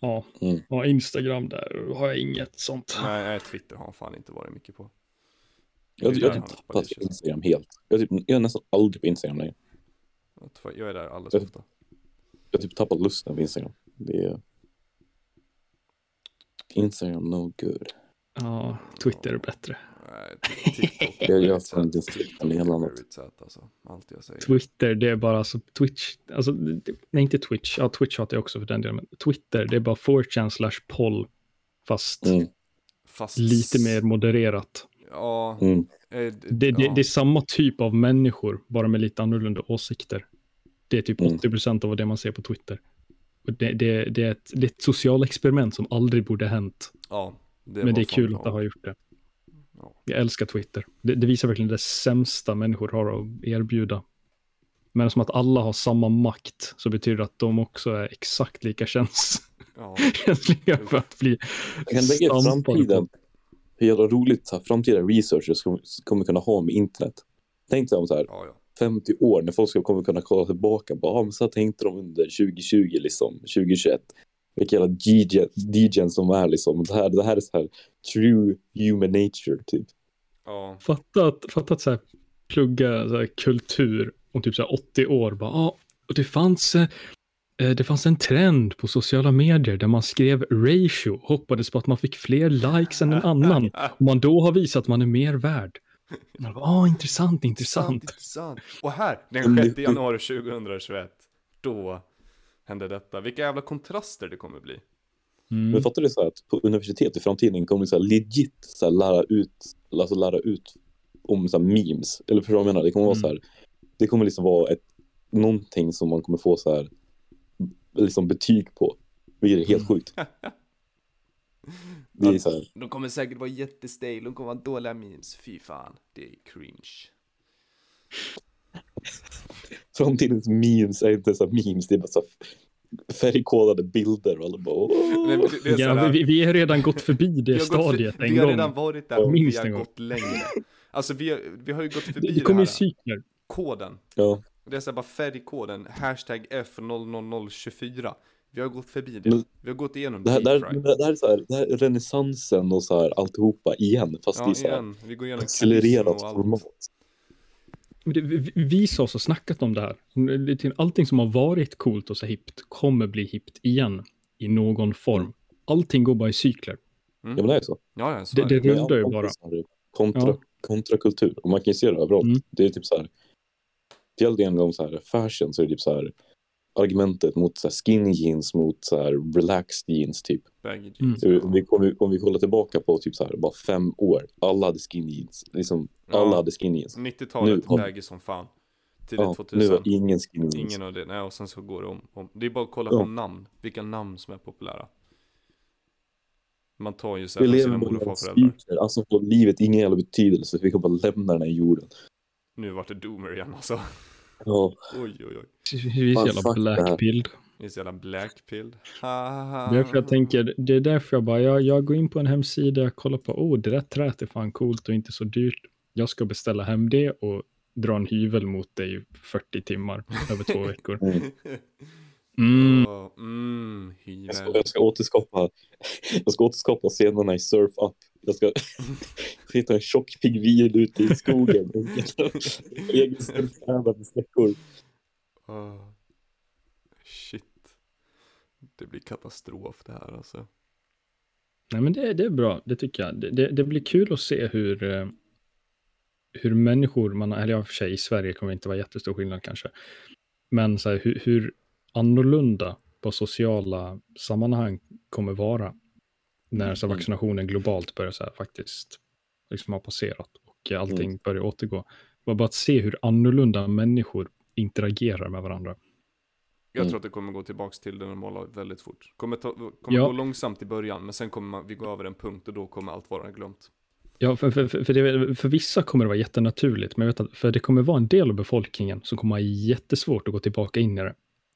ja, Mm. ja, Instagram där har jag inget sånt. Nej, nej, Twitter har han fan inte varit mycket på. Jag, jag har där typ tappat. Instagram helt. Jag, typ, jag är nästan aldrig på Instagram längre. Jag Jag är där alldeles Jag- ofta. Jag har typ tappat lusten på Instagram. Det är... Instagram no good. Ja, Twitter är bättre. Nej, TikTok Jag gör fan inte. Twitter med hela något. Alltså. Allt jag säger. Twitter, det är bara alltså Twitch, alltså, det- nej inte Twitch, ja Twitch hatar jag också för den delen, men Twitter, det är bara 4chan slash poll, fast Mm, Fast... lite mer modererat. Ja. mm. eh, Det, det, ja. det är samma typ av människor, bara med lite annorlunda åsikter. Det är typ Mm. 80% av det man ser på Twitter. Och det, det, det, är ett, det är ett socialt experiment som aldrig borde hänt. Ja. Det men det är kul att det har gjort det. Ja. Jag älskar Twitter. Det, det visar verkligen det sämsta människor har att erbjuda. Men som att alla har samma makt så betyder det att de också är exakt lika käns Ja. känsliga för att bli Jag kan i stampade framtiden hur jävla roligt så här, framtida researchers kommer, kommer kunna ha med internet. Tänk dig om så här Ja, ja. 50 år när folk ska kommer kunna kolla tillbaka. Bara, ah, men så här tänkte de under 2020 liksom, 2021. Vilka jävla DJs som är liksom. Det här, det här är så här true human nature typ. Ja. Fatta att, fatta att så här, plugga så här, kultur om typ så här 80 år. Bara, ah, och det fanns eh, eh, det fanns en trend på sociala medier där man skrev ratio, hoppades på att man fick fler likes än en annan. Och man då har visat att man är mer värd. Man bara, ah, intressant, intressant. intressant. Och här, den Mm. 6 januari 2021, då hände detta. Vilka jävla kontraster det kommer bli. Mm. Men fattar du så här att på universitet i framtiden kommer du så här legit så här lära ut, alltså lära ut om så här memes. Eller förstår du vad jag menar? Det kommer vara Mm. så här, det kommer liksom vara ett, någonting som man kommer få så här, liksom betyg på. Vilket är helt Mm. sjukt. Det är så här, De kommer säkert vara jättestale, de kommer vara dåliga memes. Fy fan, det är cringe. Framtidens memes är inte så här memes, det är bara så här färgkodade bilder och alla bara åh. Nej, det, det är Ja, vi, vi har redan gått förbi det gått stadiet för, en Vi har gång. redan varit där, och Minst vi en har gång. gått längre. Alltså vi har, vi har ju gått förbi Det, det, det kommer här. i cykler. Koden. Ja, Det är såhär bara färgkoden, hashtag F00024. Vi har gått förbi det. Men- Vi har gått igenom det, här, det, här, fry. det här är så här, det här är renässansen och så här alltihopa igen, fast Ja, det är så här igen. Vi går igenom accelererat format. Men det, vi, vi sa så snackat om det här. Det- Allting som har varit coolt och så hippt kommer bli hippt igen i någon form. Allting går bara i cykler. Ja, men det är så. Ja, ja, så Det- är det- det. det- rundar ju bara. Kontra, Ja. kontrakultur. Och man kan ju se det överallt. Mm. Det är typ så här. Speciellt en gång så här fashion så är det typ så här argumentet mot så här skinny jeans mot så här relaxed jeans typ. Baggy Mm. jeans. Om vi, om, vi, om vi kollar tillbaka på typ så här bara fem år. Alla hade skinny jeans. Liksom, Ja. alla hade skinny jeans. 90-talet, Nu har- baggy som fan. Tidigt Ja, 2000. nu har ingen skinny jeans. Ingen av det, nej och sen så går det om, om. Det är bara att kolla Ja. på namn, vilka namn som är populära. Man tar ju från lever sina på mor och farföräldrar. Alltså får livet ingen jävla betydelse. Vi kan bara lämna den här jorden. Nu vart det doomer igen alltså. Ja, Oj oj oj. Vi är så jävla blackpilled. Det är så jävla blackpill. Ha, ha, ha. Därför jag tänker, det är därför jag bara, jag, jag går in på en hemsida, kollar på, oh, det där träet är fan coolt och inte så dyrt. Jag ska beställa hem det och dra en hyvel mot det i 40 timmar över två veckor. mm. Åh, Mm, jag, ska, jag ska återskapa Jag ska återskapa scenerna i Surf Up. Jag ska hitta en tjock pingvin ute i skogen. Egen med snäckor. Åh. Shit. Det blir katastrof det här alltså. Nej, men det, det är bra, det tycker jag. Det, det, det blir kul att se hur, eh, hur människor, man, eller i och för sig i Sverige kommer det inte vara jättestor skillnad kanske, men så här, hur, hur annorlunda på sociala sammanhang kommer vara när så Mm. vaccinationen globalt börjar så här, faktiskt liksom ha passerat och allting Mm. börjar återgå. Bara, bara att se hur annorlunda människor interagerar med varandra. Jag Mm. tror att det kommer gå tillbaks till det normala väldigt fort. Kommer, ta, kommer Ja. gå långsamt i början, men sen kommer man, vi gå över en punkt och då kommer allt vara glömt. Ja, för, för, för, för, det, för vissa kommer det vara jättenaturligt, men jag vet att för det kommer vara en del av befolkningen som kommer ha jättesvårt att gå tillbaka in i det.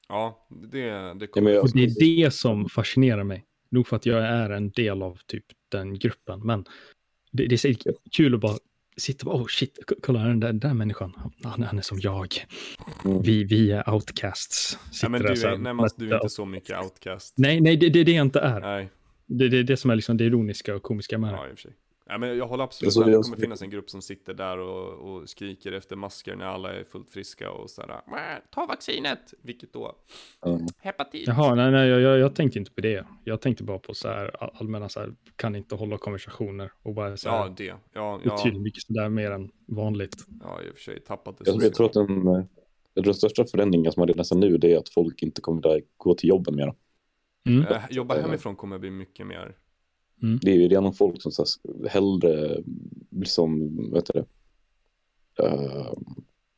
Ja, det, det Ja, kommer... men jag- Och det är det som fascinerar mig. Nog för att jag är en del av typ den gruppen, men det, det är kul att bara sitta och bara, oh shit, kolla den där, den där människan, han, han är som jag. Mm. Vi, vi är outcasts. Nej Sitter men där du så här, är, nej, Mats, du är inte så mycket outcast. Nej, nej, det det är det jag inte är. Nej, Det det är det som är liksom det ironiska och komiska med det. ja Ja, men jag håller absolut med. Det jag- kommer finnas en grupp som sitter där och, och skriker efter masker när alla är fullt friska och sådär. "Mäh, Ta vaccinet! Vilket då? Ja. Hepatit! Jaha, nej, nej, jag, jag, jag tänkte inte på det. Jag tänkte bara på så här all- allmänna så här, kan inte hålla konversationer och bara så här, Ja, det. Ja, ja, betydligt mycket sådär mer än vanligt. ja, i och för sig tappat det. Jag, tror- jag tror att den, eh, jag tror den största förändringen som man redan nästan nu det är att folk inte kommer där gå till jobben mer. Mm. Eh, Jobba hemifrån kommer bli mycket mer. Det är ju redan folk som så här, hellre liksom, vad heter det, uh,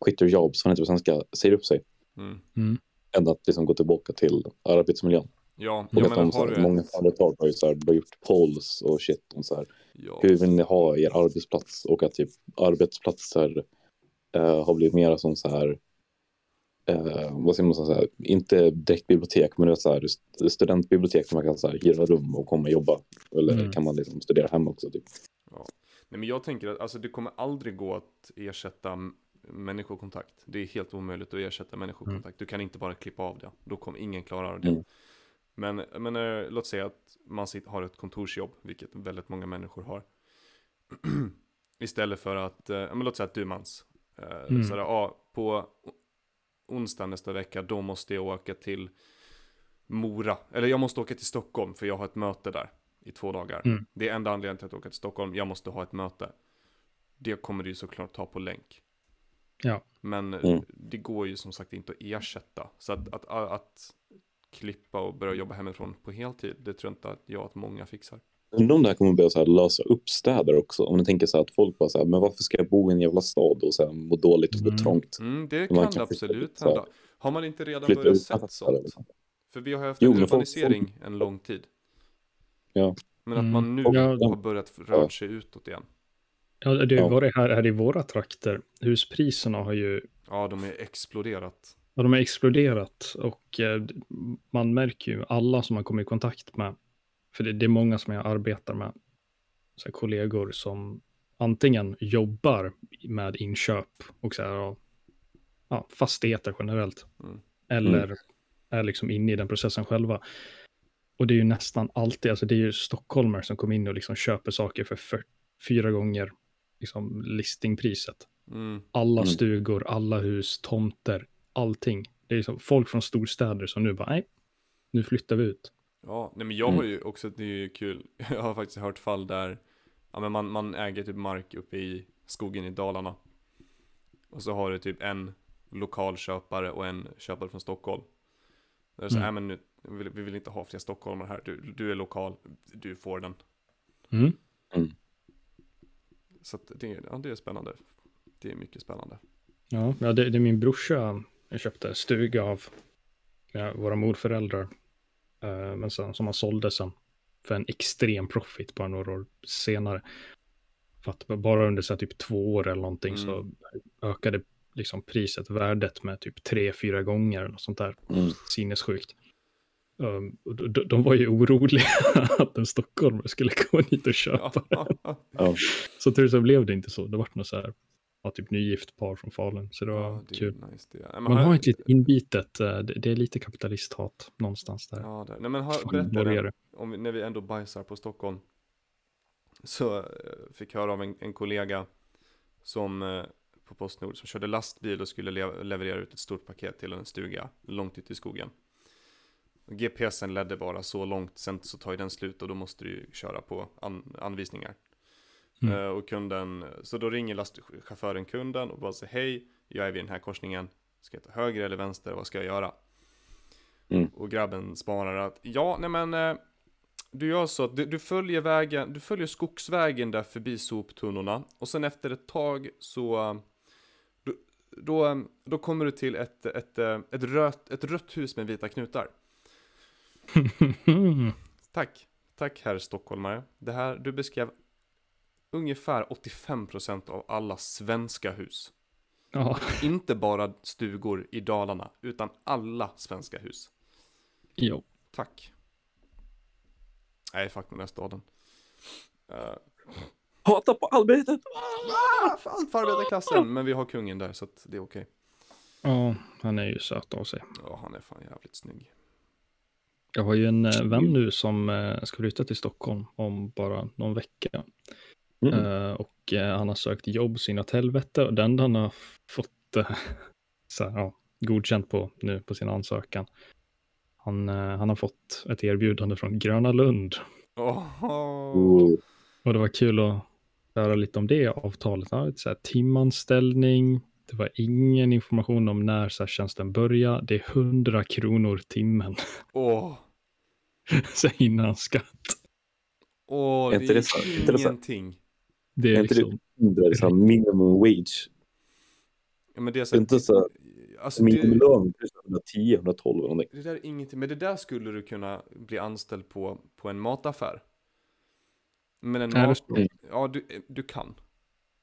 quit their jobs, vad heter det på svenska, säger upp sig, Mm. än att liksom gå tillbaka till arbetsmiljön. Ja, Och jag att de, menar, så har här, du många företag har ju så här, de har gjort polls och shit om så här, Ja, hur vill ni ha er arbetsplats? Och att typ arbetsplatser eh, har blivit mera som så här eh, vad säger man här, inte direkt bibliotek men det är så här st- studentbibliotek där man kan så här hyra rum och komma och jobba eller Mm. kan man liksom studera hemma också typ. Nej, men jag tänker att alltså, det kommer aldrig gå att ersätta människokontakt. Det är helt omöjligt att ersätta människokontakt. Du kan inte bara klippa av det. Då kommer ingen klara det. Mm. Men, men eh, låt säga att man sit- har ett kontorsjobb, vilket väldigt många människor har. Istället för att, ja, men låt säga att du Mans. Eh, Mm. Så där, ja, på onsdag nästa vecka, då måste jag åka till Mora. Eller jag måste åka till Stockholm för jag har ett möte där i två dagar. Mm. Det är enda anledningen till att åka till Stockholm. Jag måste ha ett möte. Det kommer du ju såklart ta på länk. Ja. Men Mm. det går ju som sagt inte att ersätta. Så att, att, att klippa och börja jobba hemifrån på heltid, det tror jag inte att jag att många fixar. Undrar om det här kommer börja så här lösa upp städer också. Om ni tänker så här att folk bara så här, men varför ska jag bo i en jävla stad och så här, må dåligt och få Mm. trångt? Mm, det Man kan det absolut hända. Har man inte redan börjat ut sett sånt? liksom. För vi har ju haft Jo, en men folk- urbanisering en lång tid. Ja. Men att Mm. man nu Ja. har börjat röra sig utåt igen. Ja, det har Ja. ju varit här, här i våra trakter. Huspriserna har ju Ja, de är exploderat. ja, de har exploderat och eh, man märker ju alla som man kommer i kontakt med. För det, det är många som jag arbetar med, så här, kollegor som antingen jobbar med inköp och så här, ja, ja, fastigheter generellt. Mm. Eller är liksom inne i den processen själva. Och det är ju nästan alltid, alltså det är ju stockholmare som kommer in och liksom köper saker för fyr- fyra gånger liksom listingpriset. Mm. Alla Mm. stugor, alla hus, tomter, allting. Det är liksom folk från storstäder som nu bara, nej, nu flyttar vi ut. Ja, nej men jag Mm. har ju också, det är ju kul, jag har faktiskt hört fall där ja, men man, man äger typ mark uppe i skogen i Dalarna. Och så har du typ en lokal köpare och en köpare från Stockholm. Där är så, Mm. men nu, vi vill, vi vill inte ha fler stockholmare här, du, du är lokal, du får den. Mm. Så att det, ja, det är spännande. Det är mycket spännande. Ja, ja det, det är min brorsa. Jag köpte stuga av ja, våra morföräldrar. Eh, men sen, som han sålde sen för en extrem profit bara några år senare. För att bara under så typ två år eller någonting så Mm. ökade liksom priset, värdet med typ tre, fyra gånger. Eller sånt där. Mm. Sinnessjukt. Um, och de, de- var ju oroliga att en stockholmare skulle gå dit och köpa. Ja, Ja. Så tur så blev det inte så. Det var något så här, ja, typ nygift par från Falun. Så det var ja, det är kul. nice det. Nej, Man har- ett lite inbitet, eh, det, det är lite kapitalisthat någonstans där. Ja, där. Nej men har, berätta om vi, när vi ändå bajsar på Stockholm. Så eh, fick jag höra av en, en kollega som eh, på Postnord som körde lastbil och skulle le- leverera ut ett stort paket till en stuga långt ute i skogen. GPSen ledde bara så långt, sen så tar ju den slut och då måste du ju köra på an, anvisningar. Mm. Eh, och kunden, så då ringer lastchauffören kunden och bara säger hej, jag är vid den här korsningen, ska jag ta höger eller vänster, vad ska jag göra? Mm. Och grabben svarar att ja, nej men eh, du gör så att du, du följer vägen, du följer skogsvägen där förbi soptunnorna och sen efter ett tag så då, då, då kommer du till ett, ett, eh, ett, rött, ett rött hus med vita knutar. Tack, tack herr stockholmare. Det här, du beskrev ungefär 85% av alla svenska hus. ja, Inte bara stugor i Dalarna, utan alla svenska hus. jo. Tack. Nej, fuck den här staden. Uh, Hata på arbetet! för allt för arbetarklassen, men vi har kungen där så att det är okej. ja, han är ju söt av sig. Ja, han är fan jävligt snygg. Jag har ju en eh, vän nu som eh, ska flytta till Stockholm om bara någon vecka. Mm. Eh, och eh, han har sökt jobb så inåt helvete och den han har fått eh, så här, ja, godkänt på nu på sin ansökan. Han, han har fått ett erbjudande från Gröna Lund. Oh. och det var kul att höra lite om det avtalet. Ja, så här, timanställning, det var ingen information om när så här, tjänsten börjar. Det är 100 kronor timmen Åh. så innan skatt. Åh, Är det är så- ingenting. Det Är är inte det liksom, under så här minimum wage? Ja, men det är Det så inte så alltså, det, minimilön är 110, 112 eller någonting. det där är ingenting. Men det där skulle du kunna bli anställd på, på en mataffär. Men en Nej, det mat... står- Ja, du, du kan.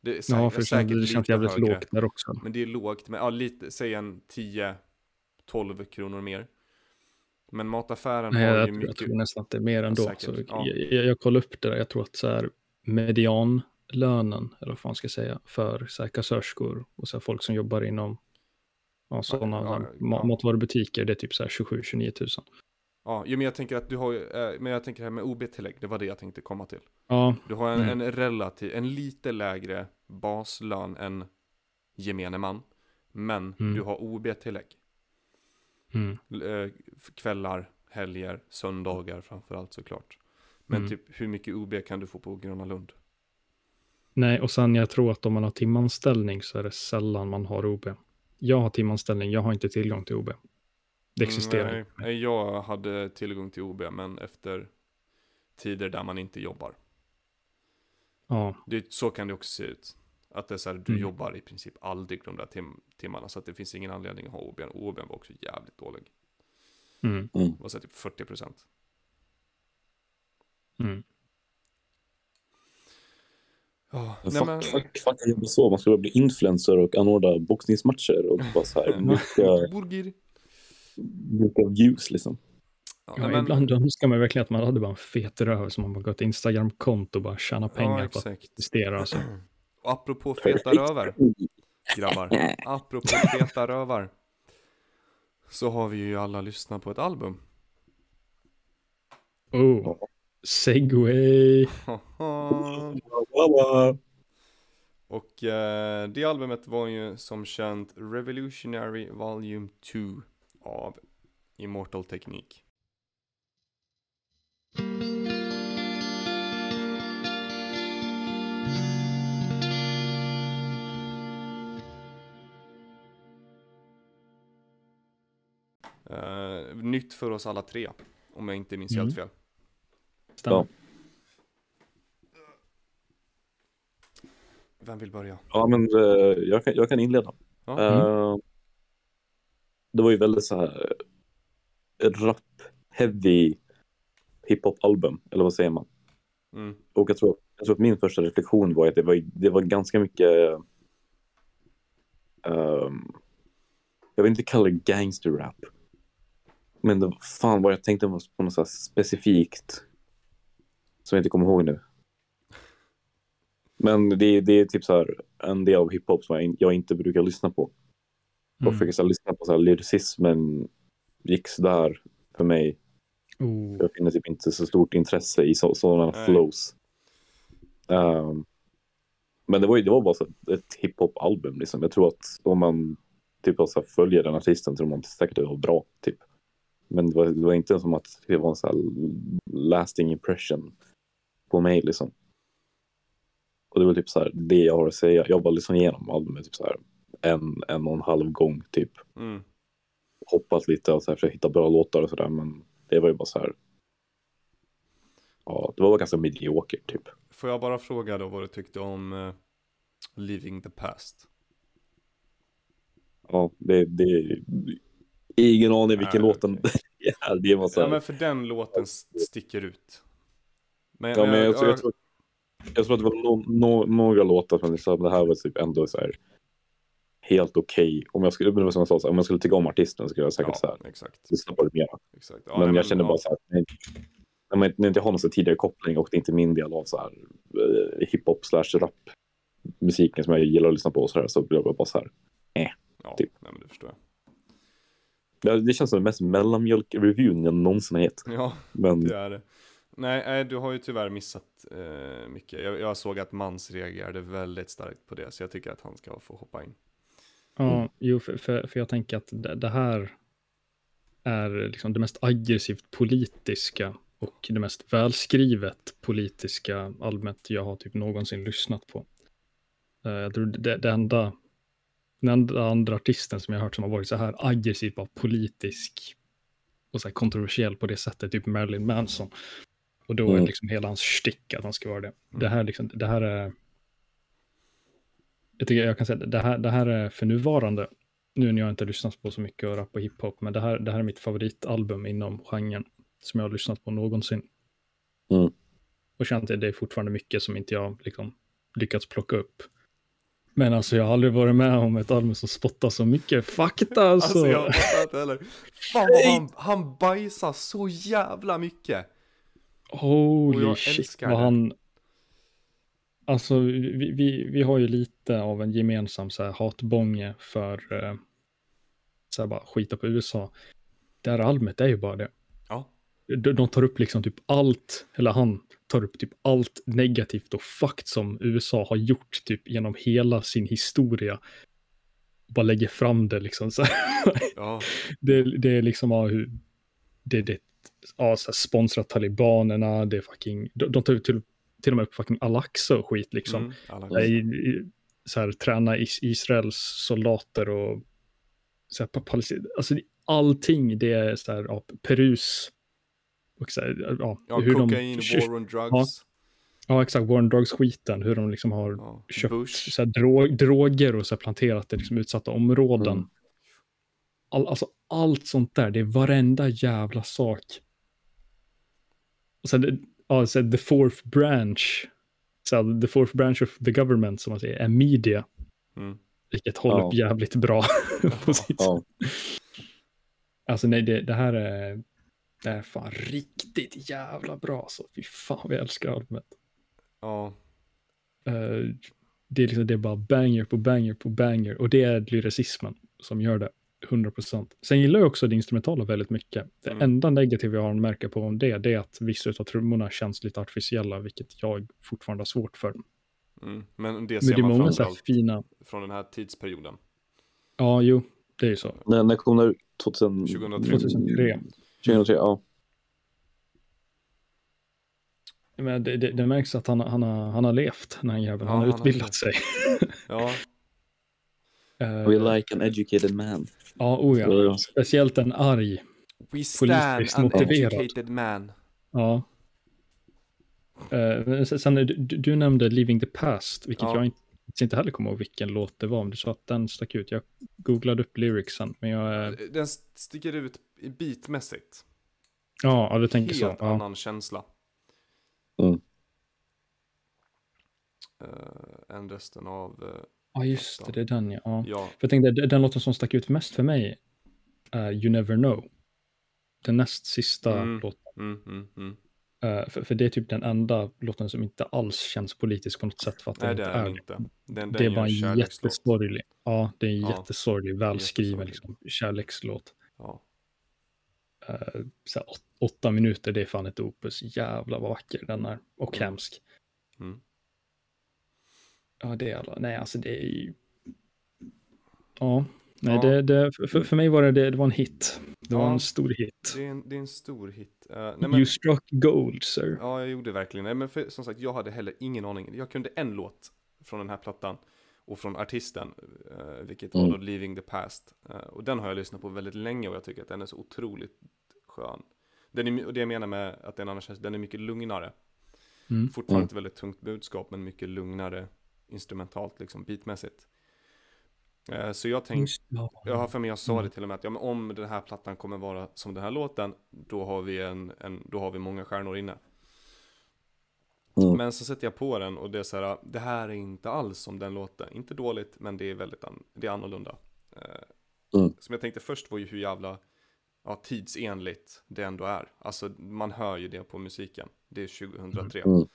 Det är ja, säkert, för det säkert känns, det känns jävligt högre. lågt där också. Men det är lågt, men ja, lite, säg en 10-12 kronor mer. Men mataffären Nej, har jag, ju tror, jag mycket... tror nästan att det är mer ändå. säkert, så ja. jag, jag, jag kollade upp det där, jag tror att så här, medianlönen, eller vad man ska säga, för så här, kassörskor och så här, folk som jobbar inom ja, sådana ja, ja, ja. matvarbutiker, det är typ så här 27-29 000. Ja, men jag tänker att du har eh, men jag tänker här med OB-tillägg, det var det jag tänkte komma till. Ja, Du har en, Mm. en relativ, en lite lägre baslön än gemene man. Men Mm. du har OB-tillägg. mm, Eh, kvällar, helger, söndagar framförallt såklart. Men Mm. typ hur mycket OB kan du få på Gröna Lund? Nej, och sen jag tror att om man har timanställning så är det sällan man har OB. Jag har timanställning, jag har inte tillgång till OB. Det existerar Nej, inte. nej, jag hade tillgång till OB men efter tider där man inte jobbar. Ja, Det, så kan det också se ut. Att det är så här, du Mm. jobbar i princip aldrig de där tim timmarna. Så att det finns ingen anledning att ha OB. OB var också jävligt dålig. mm, Det var så här typ 40 procent. mm. Ja, Men fuck, men. fuck, fuck, jag jobbar så. Man skulle bli influencer och anordna boxningsmatcher och bara så här, mycket, mycket views liksom. Ja, Ja, men, ibland önskar man verkligen att man hade bara en fet röv som man bara går ett Instagram-konto och bara tjänar pengar ja, på att existera. Alltså. Och apropå feta rövar, grabbar. Apropå feta rövar. Så har vi ju alla lyssnat på ett album. Oh, segway. Och eh, det albumet var ju som känt Revolutionary Volume 2 av Immortal Technique. Eh, nytt för oss alla tre, om jag inte minns Mm. helt fel. Stämmer. Ja. Vem vill börja? Ja, men eh, jag, kan, jag kan inleda. Ja. Eh, det var ju väldigt så här rap-heavy hiphop-album, eller vad säger man? Mm. Och jag tror, jag tror att min första reflektion var att det var, det var ganska mycket ehm, jag vill inte kalla det gangster-rap. Men det, fan vad jag tänkte på något så här specifikt som jag inte kommer ihåg nu. Men det, det är typ så här en del av hiphop som jag, jag inte brukar lyssna på. Och Mm. så här, lyssna på så här, lyricismen gick sådär för mig. Oh. Jag finner typ inte så stort intresse i så, sådana Nej. flows. Ehm, men det var, ju- det var bara så ett hiphop-album. Liksom. Jag tror att om man typ så följer den artisten tror man säkert att det var bra. Typ. Men det var, det var inte som att det var en så här lasting impression på mig. Liksom. Och det var typ så här, det jag har att säga. Jag bara lyssnade igenom albumet typ så här, en, en och en halv gång. Typ. Mm. Hoppat lite och så här, försökt hitta bra låtar och sådär. Men det var ju bara så här. Ja, det var ganska mediokert typ. Får jag bara fråga då vad du tyckte om uh, Living the Past? Ja, det, det ingen aning vilken Nej, låt den är. Det så Ja men för den låten st- sticker ut. Men, ja, men jag, jag, tror, jag, tror, jag tror att det var no, no, några låtar som liksom, det här var typ ändå så här helt okej. Om jag skulle, men som jag sa, om jag skulle tycka om artisten skulle jag säkert så ja, här, exakt. lyssna på det mera. exakt. Ja, men nej, jag kände ja, bara så här, nej, när man jag inte har någon så tidigare koppling och det är inte min del av så här eh, hiphop slash rap musiken som jag gillar att lyssna på och så här så blir jag bara så här. Ja, typ. nej men det förstår jag. Det, det känns som den mest mellanmjölk-reviewn jag någonsin har gett. Ja, Men det är det. Nej, nej, du har ju tyvärr missat eh, mycket. Jag, jag såg att Mans reagerade väldigt starkt på det, så jag tycker att han ska få hoppa in. Ja, jo, för, för, för jag tänker att det, det här är liksom det mest aggressivt politiska och det mest välskrivet politiska albumet jag har typ någonsin lyssnat på. Eh, jag tror det, det enda, den enda andra artisten som jag har hört som har varit så här aggressiv och politisk och så här kontroversiell på det sättet, typ Marilyn Manson. Och då är Mm. liksom hela hans stick att han ska vara det. Mm. Det här, liksom, det här är... Jag tycker jag kan säga det här, det här är för nuvarande, nu när jag inte lyssnat på så mycket rap och hiphop, men det här, det här är mitt favoritalbum inom genren som jag har lyssnat på någonsin. Mm. Och känt att det är fortfarande mycket som inte jag liksom lyckats plocka upp. Men alltså jag har aldrig varit med om ett album som spottar så mycket fakta alltså. Alltså jag fattar inte heller. Fan vad han, han bajsar så jävla mycket. Holy shit vad han... Alltså vi, vi, vi har ju lite av en gemensam så här, hatbånge för eh, så här, bara skita på USA. Det här albumet är ju bara det. Ja. De, de tar upp liksom typ allt, eller han tar upp typ allt negativt och fakt som USA har gjort typ genom hela sin historia. Bara lägger fram det liksom så. Ja, det, det är liksom ja, hur det, det ja, så här, sponsrar talibanerna, det är fucking, de, de tar ut till, till och med upp fucking Al-Aqsa och skit liksom. mm, här, i, i, så här, träna is, Israels soldater och så här, Palestina, alltså allting det är så här, ja, Perus och så här, ja, Ja, hur kokain, de, war on drugs. ja exakt, war on drugs skiten, hur de liksom har Ja, köpt Bush. så här, drog, droger och så här, planterat i liksom, utsatta områden. Mm. All, alltså, allt sånt där, det är varenda jävla sak. Och sen, det- ja, så the fourth branch, så the fourth branch of the government som man säger, är media, Mm. vilket håller Ja. upp jävligt bra på sitt Ja. Alltså nej, det, det här är, det är fan riktigt jävla bra. Så fy fan vad jag älskar albumet. Ja, Eh, det, är liksom, det är bara banger på banger på banger. Och det är lyricismen som gör det. 100%. Sen gillar jag också det instrumentala väldigt mycket. Det Mm. enda negativa jag har att märka på om det, det är att vissa av trummorna känns lite artificiella, vilket jag fortfarande har svårt för. mm. men det Men ser det är man framförallt fina... från den här tidsperioden. Ja, jo, det är ju så. När, när kom den ut? 2000... 2003. 2003. 2003, ja. Men det, det, det märks att han, han, har, han har levt, den här jäveln. Ja, han har han har utbildat levt. sig. Ja, We like an educated man. Ja, oh ja. Ja. Speciellt en arg. we stand an motiverad. educated man. Ja. Eh, men sen, du, du nämnde Leaving the Past, vilket Ja. jag inte, inte heller kommer ihåg vilken låt det var. Men du sa att den stack ut. Jag googlade upp lyricsen, men jag... eh, Den sticker ut i bitmässigt. Ja, ja du tänker så. Helt Ja. annan känsla. Mm. Uh, än resten av, eh, ja, just det, det är den ja. ja. ja, För jag tänkte, den- låten som stack ut mest för mig är You Never Know. Den näst sista Mm. låten. mm, mm. Eh, för, för det är typ den enda låten som inte alls känns politisk på något sätt. För att Nej det är den det. inte. Den, det den är gör bara en jättesorglig. Ja, det är en Ja, jättesorglig, välskriven liksom, kärlekslåt. Ja. Eh, så här, åt, åtta minuter, det är fan ett opus. Jävlar vad vacker den är. Och Mm. hemsk. Mm. Ja, det är alla. Nej, alltså det är ju... Ja, nej, Ja. Det, det, för, för mig var det, det, det var en hit. Det var Ja. en stor hit. Det, är en, det är en stor hit. Eh, nej, men, You struck gold, sir. Ja, jag gjorde verkligen Nej, men för, som sagt, jag hade heller ingen aning. Jag kunde en låt från den här plattan och från artisten, eh, vilket var Mm. då Leaving the Past. Eh, och den har jag lyssnat på väldigt länge och jag tycker att den är så otroligt skön. Den är, och det jag menar med att den annars den är mycket lugnare. Mm. Fortfarande Mm. ett väldigt tungt budskap, men mycket lugnare instrumentalt, liksom beatmässigt. Eh, så jag tänkte, jag har för mig jag sa Mm. det till och med att ja, men om den här plattan kommer vara som den här låten, då har vi, en, en, då har vi många stjärnor inne. Mm. Men så sätter jag på den och det är så här, det här är inte alls som den låten. Inte dåligt, men det är väldigt an, det är annorlunda. Eh, Mm. Som jag tänkte först var ju hur jävla ja, tidsenligt det ändå är. Alltså man hör ju det på musiken. Det är 2003. Mm.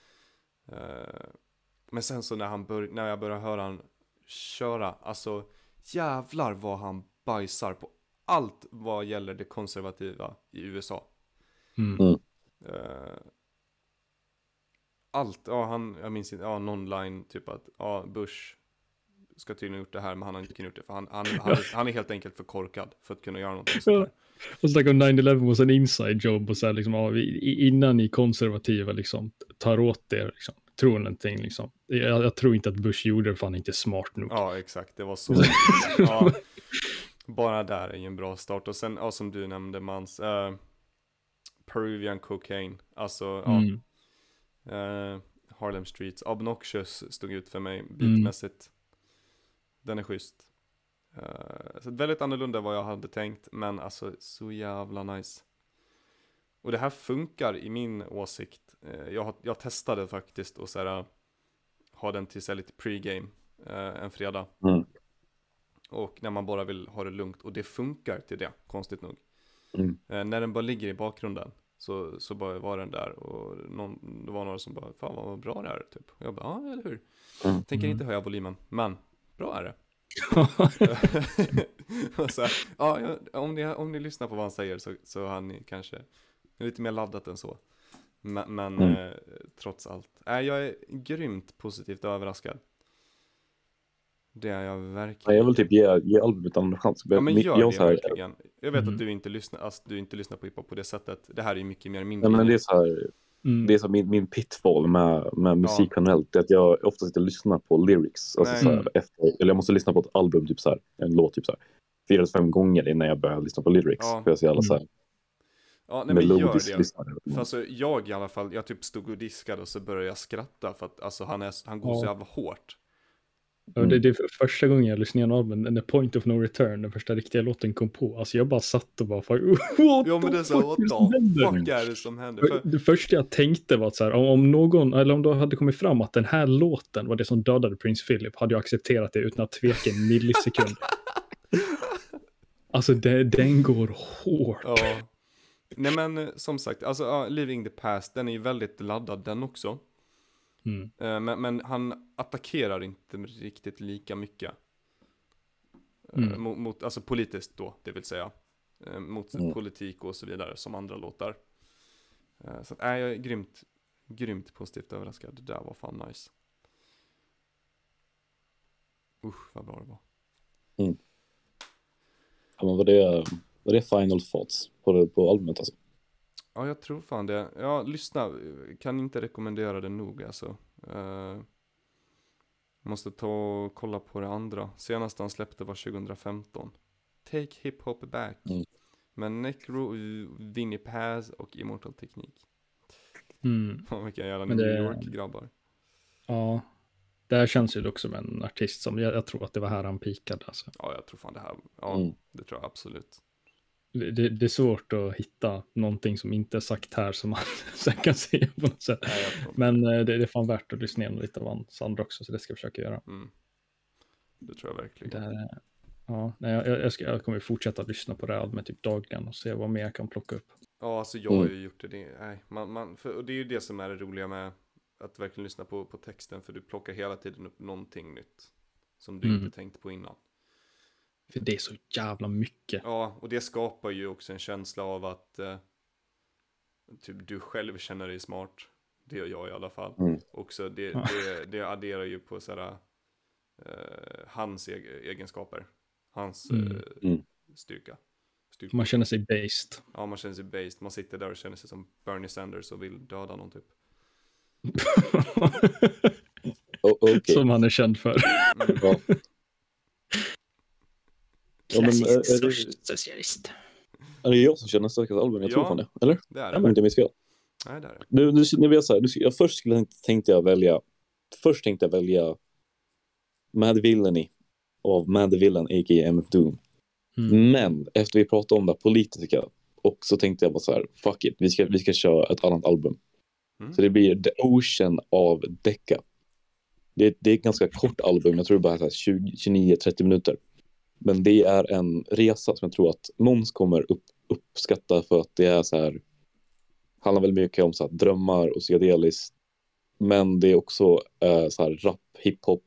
Men sen så när, han bör, när jag börjar höra han köra, alltså jävlar vad han bajsar på allt vad gäller det konservativa i USA. Mm. Eh, allt, ja han, jag minns inte, ja någon line typ att, ja Bush ska tydligen gjort det här men han har inte kunnat gjort det för han, han, han, är, han är helt enkelt för korkad för att kunna göra någonting sånt där. Och så om 9-11 was an inside job och så här liksom, ja, innan ni konservativa liksom tar åt er, liksom, tror någonting liksom. Jag, jag tror inte att Bush gjorde det för han är inte smart nog. Ja exakt, det var så. ja, bara där är ju en bra start och sen, ja som du nämnde Mans, eh, Peruvian cocaine, alltså ja, Mm. Eh, Harlem Streets, Obnoxious stod ut för mig beatmässigt. Den är schysst. Eh, så väldigt annorlunda vad jag hade tänkt, men alltså så jävla nice. Och det här funkar i min åsikt. Eh, jag, jag testade faktiskt och så här, ha den till så här, lite pregame eh, en fredag. Mm. Och när man bara vill ha det lugnt, och det funkar till det, konstigt nog. Mm. Eh, när den bara ligger i bakgrunden så, så bara var den där och någon, det var några som bara, fan vad bra det är typ. Och jag bara, ja eller hur. Mm. Tänker Mm. inte höja volymen, men bra är det. och så här, ja, om, ni, om ni lyssnar på vad han säger så, så har ni kanske lite mer laddat än så. Men, men Mm. eh, trots allt, äh, jag är grymt positivt överraskad. Det är jag verkligen. Jag vill typ ge, ge albumet en chans. Ja men gör jag det här, verkligen. Jag vet Mm. att du inte lyssnar, alltså, du inte lyssnar på hiphop på det sättet. Det här är ju mycket mer min Nej, men det är så här, Mm. det är så min, min pitfall med, med musik generellt. Det är att jag ofta sitter och lyssnar på lyrics. Alltså Nej. så här, efter, eller jag måste lyssna på ett album, typ så här, en låt typ så här, fyra eller fem gånger innan jag börjar lyssna på lyrics. Ja. För jag är så jävla så här, Ja, nej men gör det. För alltså jag i alla fall, jag typ stod och diskade och så började jag skratta för att alltså han, är, han går så Ja. jävla hårt. Ja, det, det är för- första gången jag lyssnade igenom albumet, The Point of No Return, den första riktiga låten kom på. Alltså jag bara satt och bara, what Ja men det är så, what the fuck är det som händer? För, Det första jag tänkte var att så här, om, om någon, eller om det hade kommit fram att den här låten var det som dödade Prince Philip, hade jag accepterat det utan att tveka en millisekund. alltså det, den går hårt. ja. Nej men eh, som sagt, alltså ja, Living the Past, den är ju väldigt laddad den också. Mm. Eh, Men, men han attackerar inte riktigt lika mycket. Mm. Mot, mot, alltså politiskt då, det vill säga. Mot Mm. politik och så vidare, som andra låtar. Så att, nej, jag är grymt, grymt positivt överraskad. Det där var fan nice. Usch, vad bra det var. Ja, men vad det är, vad det är final thoughts på, det, på albumet alltså. Ja, jag tror fan det. Ja, lyssna. Kan inte rekommendera det nog alltså. Eh, måste ta och kolla på det andra. Senast han släppte var 2015. Take Hip Hop Back. Mm. Med Necro, Vinnie Paz och Immortal Teknik. Mm. Fan vilka jävla Men New det- York-grabbar. Ja, det här känns ju dock som en artist som, jag, jag tror att det var här han pikade. Alltså. Ja, jag tror fan det här. Ja, Mm. det tror jag absolut. Det, det, är svårt att hitta någonting som inte är sagt här som man sen kan se på något sätt. Nej, Men eh, det, det är fan värt att lyssna igenom lite av hans andra också, så det ska jag försöka göra. mm. det tror jag verkligen. Det ja, nej, jag, jag, ska, jag kommer fortsätta lyssna på det här albumet typ dagligen och se vad mer jag kan plocka upp. Ja, alltså jag har Mm. ju gjort det. det nej, man, man, för, och det är ju det som är det roliga med att verkligen lyssna på, på texten. För du plockar hela tiden upp någonting nytt. Som du Mm. inte tänkt på innan. För det är så jävla mycket. Ja, och det skapar ju också en känsla av att eh, typ du själv känner dig smart. Det gör jag i alla fall. Mm. Också det, Ja. det, det adderar ju på sådär, eh, hans eg- egenskaper. Hans Mm. eh, Mm. styrka. styrka. Man känner sig based. Ja, man känner sig based. Man sitter där och känner sig som Bernie Sanders och vill döda någon typ. O- Okej. Som han är känd för. Mm. Ja. Ja, det, socialist. är det jag som känner starkast album? Jag tror Ja. fan det. Eller? Det är Om det. jag inte minns fel. Nej, det är det. Du, du, ni vet så här, du, jag först skulle, tänkte jag välja, först tänkte jag välja Mad Villainy av Mad Villain, a.k.a. MF Doom. Mm. Men efter vi pratade om det politiska och så tänkte jag bara så här, fuck it, vi ska, vi ska köra ett annat album. Mm. Så det blir The Ocean av Decca. Det, det är ett ganska kort album, jag tror det bara är så här 29-30 minuter. Men det är en resa som jag tror att Måns kommer upp, uppskatta för att det är så här, handlar väldigt mycket om så här, drömmar och psykedeliskt. Men det är också eh, så här, rap, hiphop,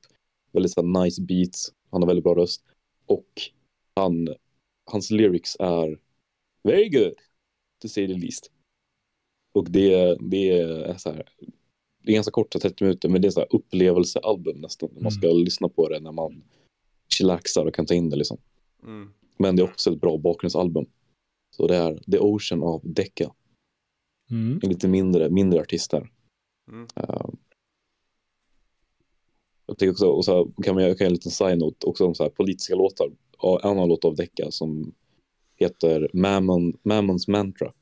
väldigt så här, nice beats, han har väldigt bra röst. Och han, hans lyrics är very good, to say the least. Och det, det är så här, det är ganska korta 30 minuter, men det är så här upplevelsealbum nästan. Man ska lyssna på det när man chillaxar och kan ta in det liksom. Mm. Men det är också ett bra bakgrundsalbum. Så det är The Ocean av Decca. Mm. En lite mindre, mindre artist där. Mm. Uh, jag tycker också, och så här, kan man, jag kan göra en liten side-note också om så här politiska låtar. En annan låt av Decca som heter Mammon, Mammons Mantra.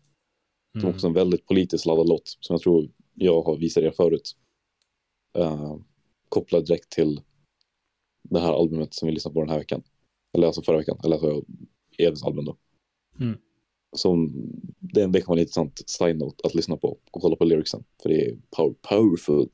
Som Mm. också är en väldigt politiskt laddad låt som jag tror jag har visat er förut. Uh, kopplad direkt till det här albumet som vi lyssnade på den här veckan. Eller alltså förra veckan, eller alltså Evs album då. Mm. Som, det, det kan vara en intressant side-note att lyssna på och kolla på lyricsen. För det är power, powerful.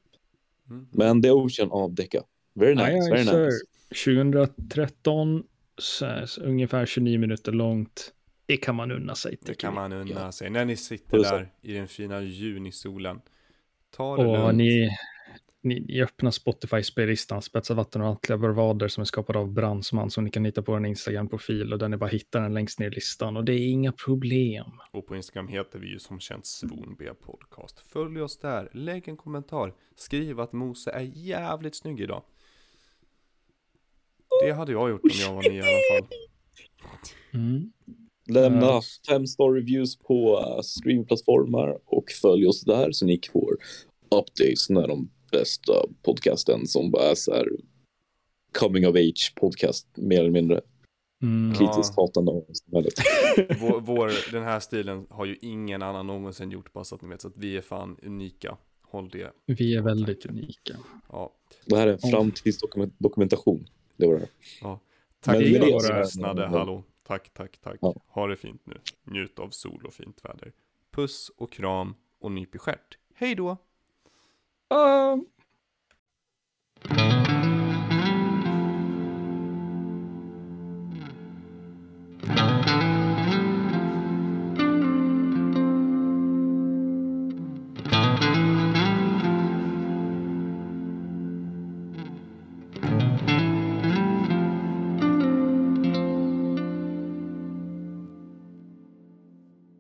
Mm. Men The Ocean av Decca. Very nice, Aye, aye, very sir. nice. 2013, så här, så ungefär 29 minuter långt. Det kan man unna sig. Det kan man unna Ja. sig. När ni sitter där i den fina junisolen. Ta det Och lugnt. ni, ni, ni öppnar Spotify-spellistan, Spetsar vatten och antliga bravader som är skapad av Brandsman som ni kan hitta på en Instagram-profil och där ni bara hittar den längst ner i listan och det är inga problem. Och på Instagram heter vi ju som känt Svon B podcast. Följ oss där, lägg en kommentar, skriv att Mose är jävligt snygg idag. Det hade jag gjort om jag var ni i alla fall. Mm. Lämna Ja. fem star reviews på uh, streamplattformar och följ oss där så ni får updates när de bästa podcasten som bara är så här coming of age podcast mer eller mindre Mm. kritiskt hatande av samhället. Vår, vår, den här stilen har ju ingen annan någonsin gjort, bara så att ni vet. Så att vi är fan unika. Håll det. Vi är väldigt unika. Ja. Det här är en framtidsdokumentation. Det var det. ja. Tack Men för att ni lyssnade, hallå. Tack, tack, tack. Ja. Ha det fint nu. Njut av sol och fint väder. Puss och kram och nyp i stjärt. Hej då! Um.